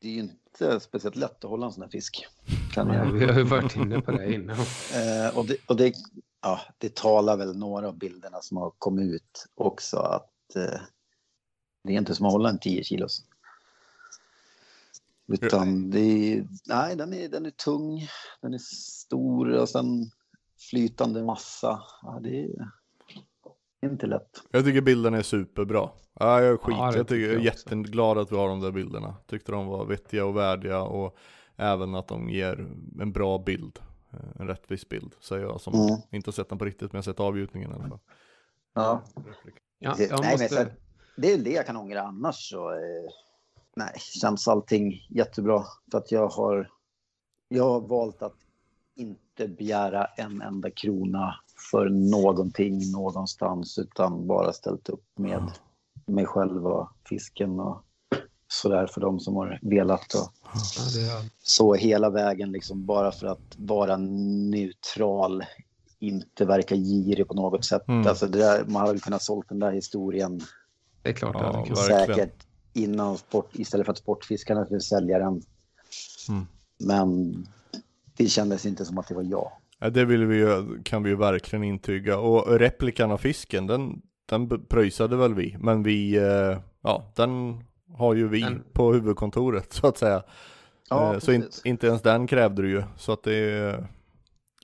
det är ju inte speciellt lätt att hålla en sån här fisk. Kan jag. Vi har ju varit inne på det innan. Eh, och det, och det, ja, det talar väl några av bilderna som har kommit ut också att eh, det är inte som att hålla en 10 kilos. Utan det är, nej, den är, den är tung, den är stor och sen flytande massa. Ja, det är inte lätt. Jag tycker bilderna är superbra. Ja, jag är skit. Ja, jag, tycker, jag är jätteglad att vi har de där bilderna. Tyckte de var vettiga och värdiga och även att de ger en bra bild. Eh, En rättvis bild, säger jag som Mm. inte har sett den på riktigt men jag har sett avgjutningen i alla fall. Ja. Ja, Det- jag nej, men måste... så, det är det jag kan ångra annars så eh, nej, känns allting jättebra. För att jag har, jag har valt att inte begära en enda krona för någonting någonstans utan bara ställt upp med mig själv och fisken och sådär för de som har velat. Och Ja, det är... så hela vägen liksom bara för att vara neutral, inte verka girig på något sätt. Mm. Alltså det där, man hade väl kunnat sålt den där historien det är klart Ja, det hade kunnat. verkligen. säkert innan sport, istället för att sportfiskarna skulle sälja den. Mm. Men det kändes inte som att det var jag. Ja, det vill vi ju, kan vi ju verkligen intyga. Och replikan av fisken, den, den pröjsade väl vi. Men vi, eh, ja, den har ju vi Den- på huvudkontoret så att säga. Ja, Eh, så in, inte ens den krävde du ju. Så att det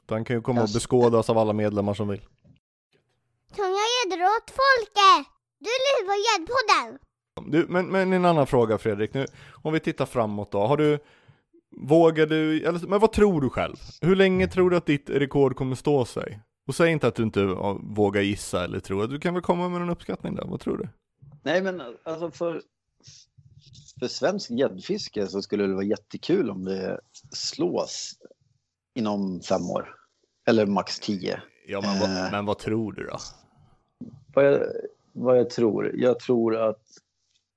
den kan ju komma och Kanske- beskådas av alla medlemmar som vill. Tunga gäddor åt folket! Du lyssnar på Gäddpodden! Du, men, men en annan fråga Fredrik, nu, om vi tittar framåt då. Har du, vågar du, eller, men vad tror du själv? Hur länge tror du att ditt rekord kommer stå sig? Och säg inte att du inte vågar gissa eller tror, du kan väl komma med en uppskattning där, vad tror du? Nej, men alltså för, för svensk gäddfiske så skulle det vara jättekul om det slås inom fem år. Eller max tio. Ja, men, vad, Eh. men vad tror du då? Vad jag, vad jag tror? Jag tror att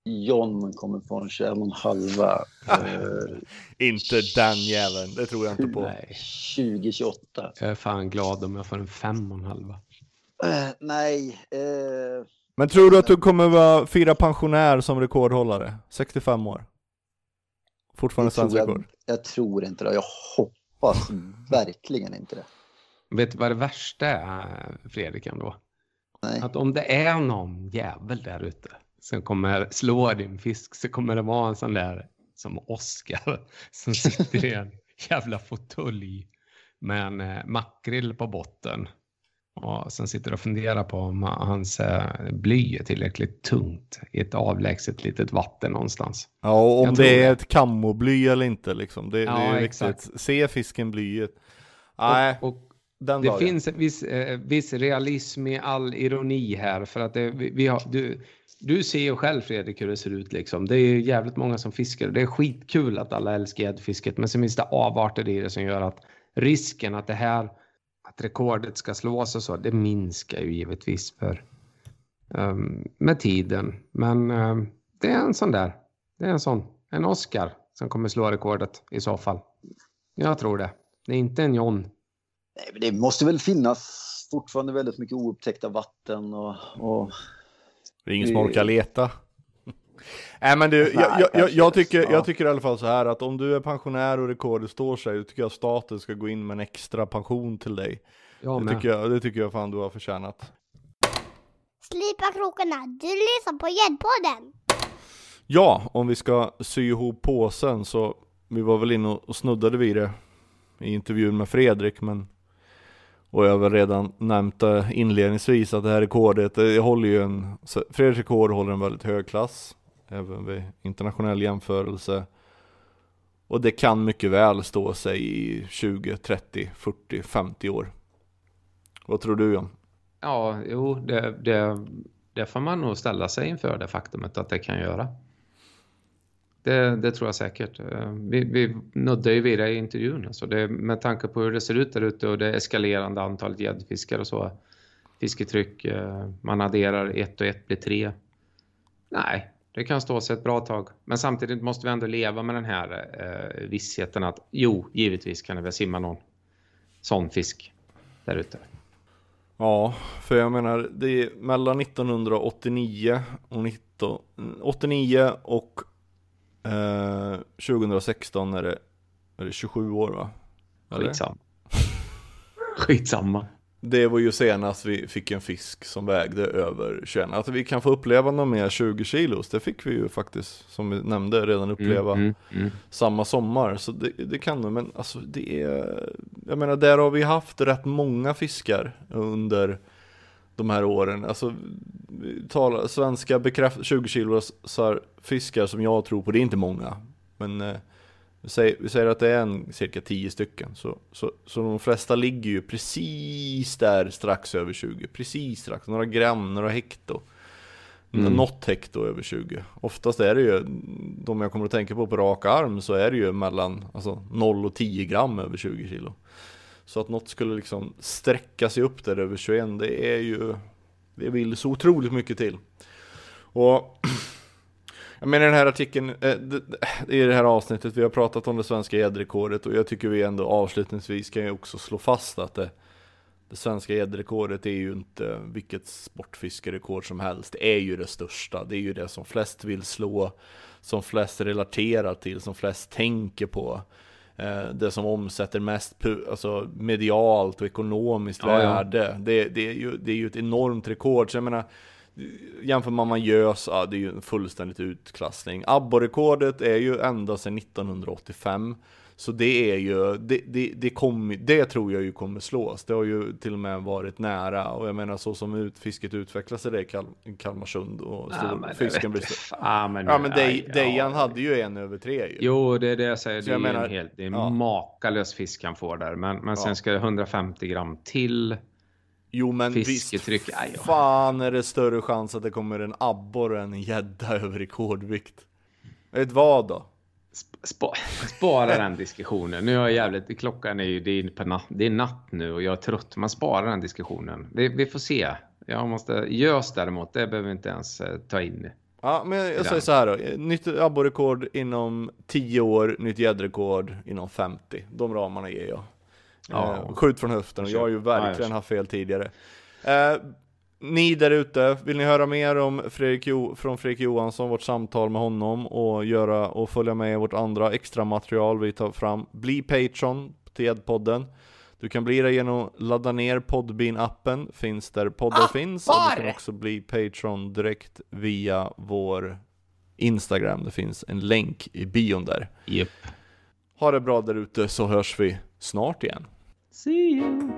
John kommer få en 21 och halva eh, Inte den jäveln, det tror jag inte på. Nej, 2028. jag är fan glad om jag får en fem och en halva. Eh, nej, eh, Men tror du att du kommer vara fira pensionär som rekordhållare? 65 år? Fortfarande svensk jag, rekord? jag tror inte det. Jag hoppas verkligen inte det. Vet du vad det värsta är, Fredrik, ändå? Nej. Att om det är någon jävel där ute som kommer slå din fisk så kommer det vara en sån där som Oskar som sitter i en jävla fåtölj med en eh, makrill på botten. Och sen sitter och funderar på om hans eh, bly är tillräckligt tungt i ett avlägset litet vatten någonstans. Ja, och om det är det. ett kammobly eller inte liksom. Det, det Ja, är exakt. viktigt. Se fisken blyet. Nej, Och, och den Det dagen. finns en viss, eh, viss realism i all ironi här för att det, vi, vi har, du, du ser ju själv Fredrik hur det ser ut liksom. Det är ju jävligt många som fiskar och det är skitkul att alla älskar gäddfisket men sen finns det avarter i det som gör att risken att det här att rekordet ska slås och så, det minskar ju givetvis för um, med tiden. Men um, det är en sån där, det är en sån, en Oscar som kommer slå rekordet i så fall. Jag tror det. Det är inte en John. Nej, men det måste väl finnas fortfarande väldigt mycket oupptäckta vatten och, och det är ingen som orkar leta. Nej men du, jag, jag, jag, jag, tycker, Ja. jag tycker i alla fall så här att om du är pensionär och rekordet står sig, då tycker jag staten ska gå in med en extra pension till dig. Jag Det tycker jag, det tycker jag fan du har förtjänat. Slipa krokarna, du lyssnar på Gäddpodden. Ja, om vi ska sy ihop påsen så, vi var väl inne och snuddade vid det i intervjun med Fredrik, men och jag har väl redan nämnt det inledningsvis att det här rekordet, det håller ju en, Fredriks rekord håller en väldigt hög klass, även vid internationell jämförelse. Och det kan mycket väl stå sig i 20, 30, 40, 50 år. Vad tror du John? Ja, jo, det, det, det får man nog ställa sig inför det faktumet att det kan göra. Det, det tror jag säkert. Eh, vi, vi nuddade ju vid det i intervjun. Alltså det, med tanke på hur det ser ut där ute och det eskalerande antalet gäddfiskar och så. Fisketryck, eh, man adderar ett och ett blir tre. Nej, det kan stå sig ett bra tag. Men samtidigt måste vi ändå leva med den här eh, vissheten att jo, givetvis kan det väl simma någon sån fisk där ute. Ja, för jag menar, det är mellan 1989 och 19, 89 och eh, 2016 är det, är det 27 år va? Eller? Skitsamma. Skitsamma. Det var ju senast vi fick en fisk som vägde över 21. Att vi kan få uppleva något mer 20 kilos, det fick vi ju faktiskt, som vi nämnde, redan uppleva Mm, mm, mm. samma sommar. Så det, det kan nog, men alltså det är, jag menar där har vi haft rätt många fiskar under de här åren. Alltså, vi talar, svenska bekräft, 20 kilos fiskar som jag tror på, det är inte många. Men eh, vi, säger, vi säger att det är en, cirka 10 stycken. Så, så, så de flesta ligger ju precis där strax över 20. Precis strax, några gram, några hekto. Mm. Något hekto över 20. Oftast är det ju, de jag kommer att tänka på på rak arm, så är det ju mellan alltså, 0 och 10 gram över 20 kilo. Så att något skulle liksom sträcka sig upp där över 21, det är ju, det vill så otroligt mycket till. Och jag menar den här artikeln, eh, det- i det här avsnittet, vi har pratat om det svenska gäddrekordet och jag tycker vi ändå avslutningsvis kan ju också slå fast att det, det svenska gäddrekordet är ju inte vilket sportfiskerekord som helst. Det är ju det största. Det är ju det som flest vill slå, som flest relaterar till, som flest tänker på. Eh, det som omsätter mest alltså medialt och ekonomiskt Ja, ja. värde. Det, det, är ju, det är ju ett enormt rekord. Så jag menar, jämför man med gös, ja, det är ju en fullständigt utklassning. Abborrekordet är ju ända sedan 1985. Så det är ju, det, det, det, kommer, det tror jag ju kommer slås. Det har ju till och med varit nära. Och jag menar så som ut, fisket där i Kal- Kalmarsund och Ja, men det storfisken vet blir så. Ja, men, Ja men Dej- aj, ja. Dejan hade ju en över tre ju. Jo, det är det jag säger. Så Det är, jag ju menar- en helt, det är ja. makalös fisk han får där. Men, men sen Ja. ska det 150 gram till. Jo men Fisketryck, visst aj, fan är det större chans att det kommer en abborre än en gädda över rekordvikt. Vet vad då? Spa, spara den diskussionen. Nu är jag jävligt, klockan är ju, det är, natt, det är natt nu och jag är trött. Man sparar den diskussionen. Vi, vi får se. Jag måste, gös däremot, det behöver vi inte ens eh, ta in. Ja, men jag säger så här då. Nytt abborrekord inom 10 år, nytt gäddrekord inom 50. De ramarna ger jag. Ja. Eh, skjut från höften och jag har ju verkligen haft fel tidigare. Ni där ute, vill ni höra mer om Fredrik jo- från Fredrik Johansson, vårt samtal med honom och göra och följa med i vårt andra extra material vi tar fram. Bli Patreon till Gäddpodden. Du kan bli det genom att ladda ner Podbean-appen, finns där poddar finns. Och du kan också bli Patreon direkt via vår Instagram. Det finns en länk i bion där. Yep. Ha det bra där ute så hörs vi snart igen. See you.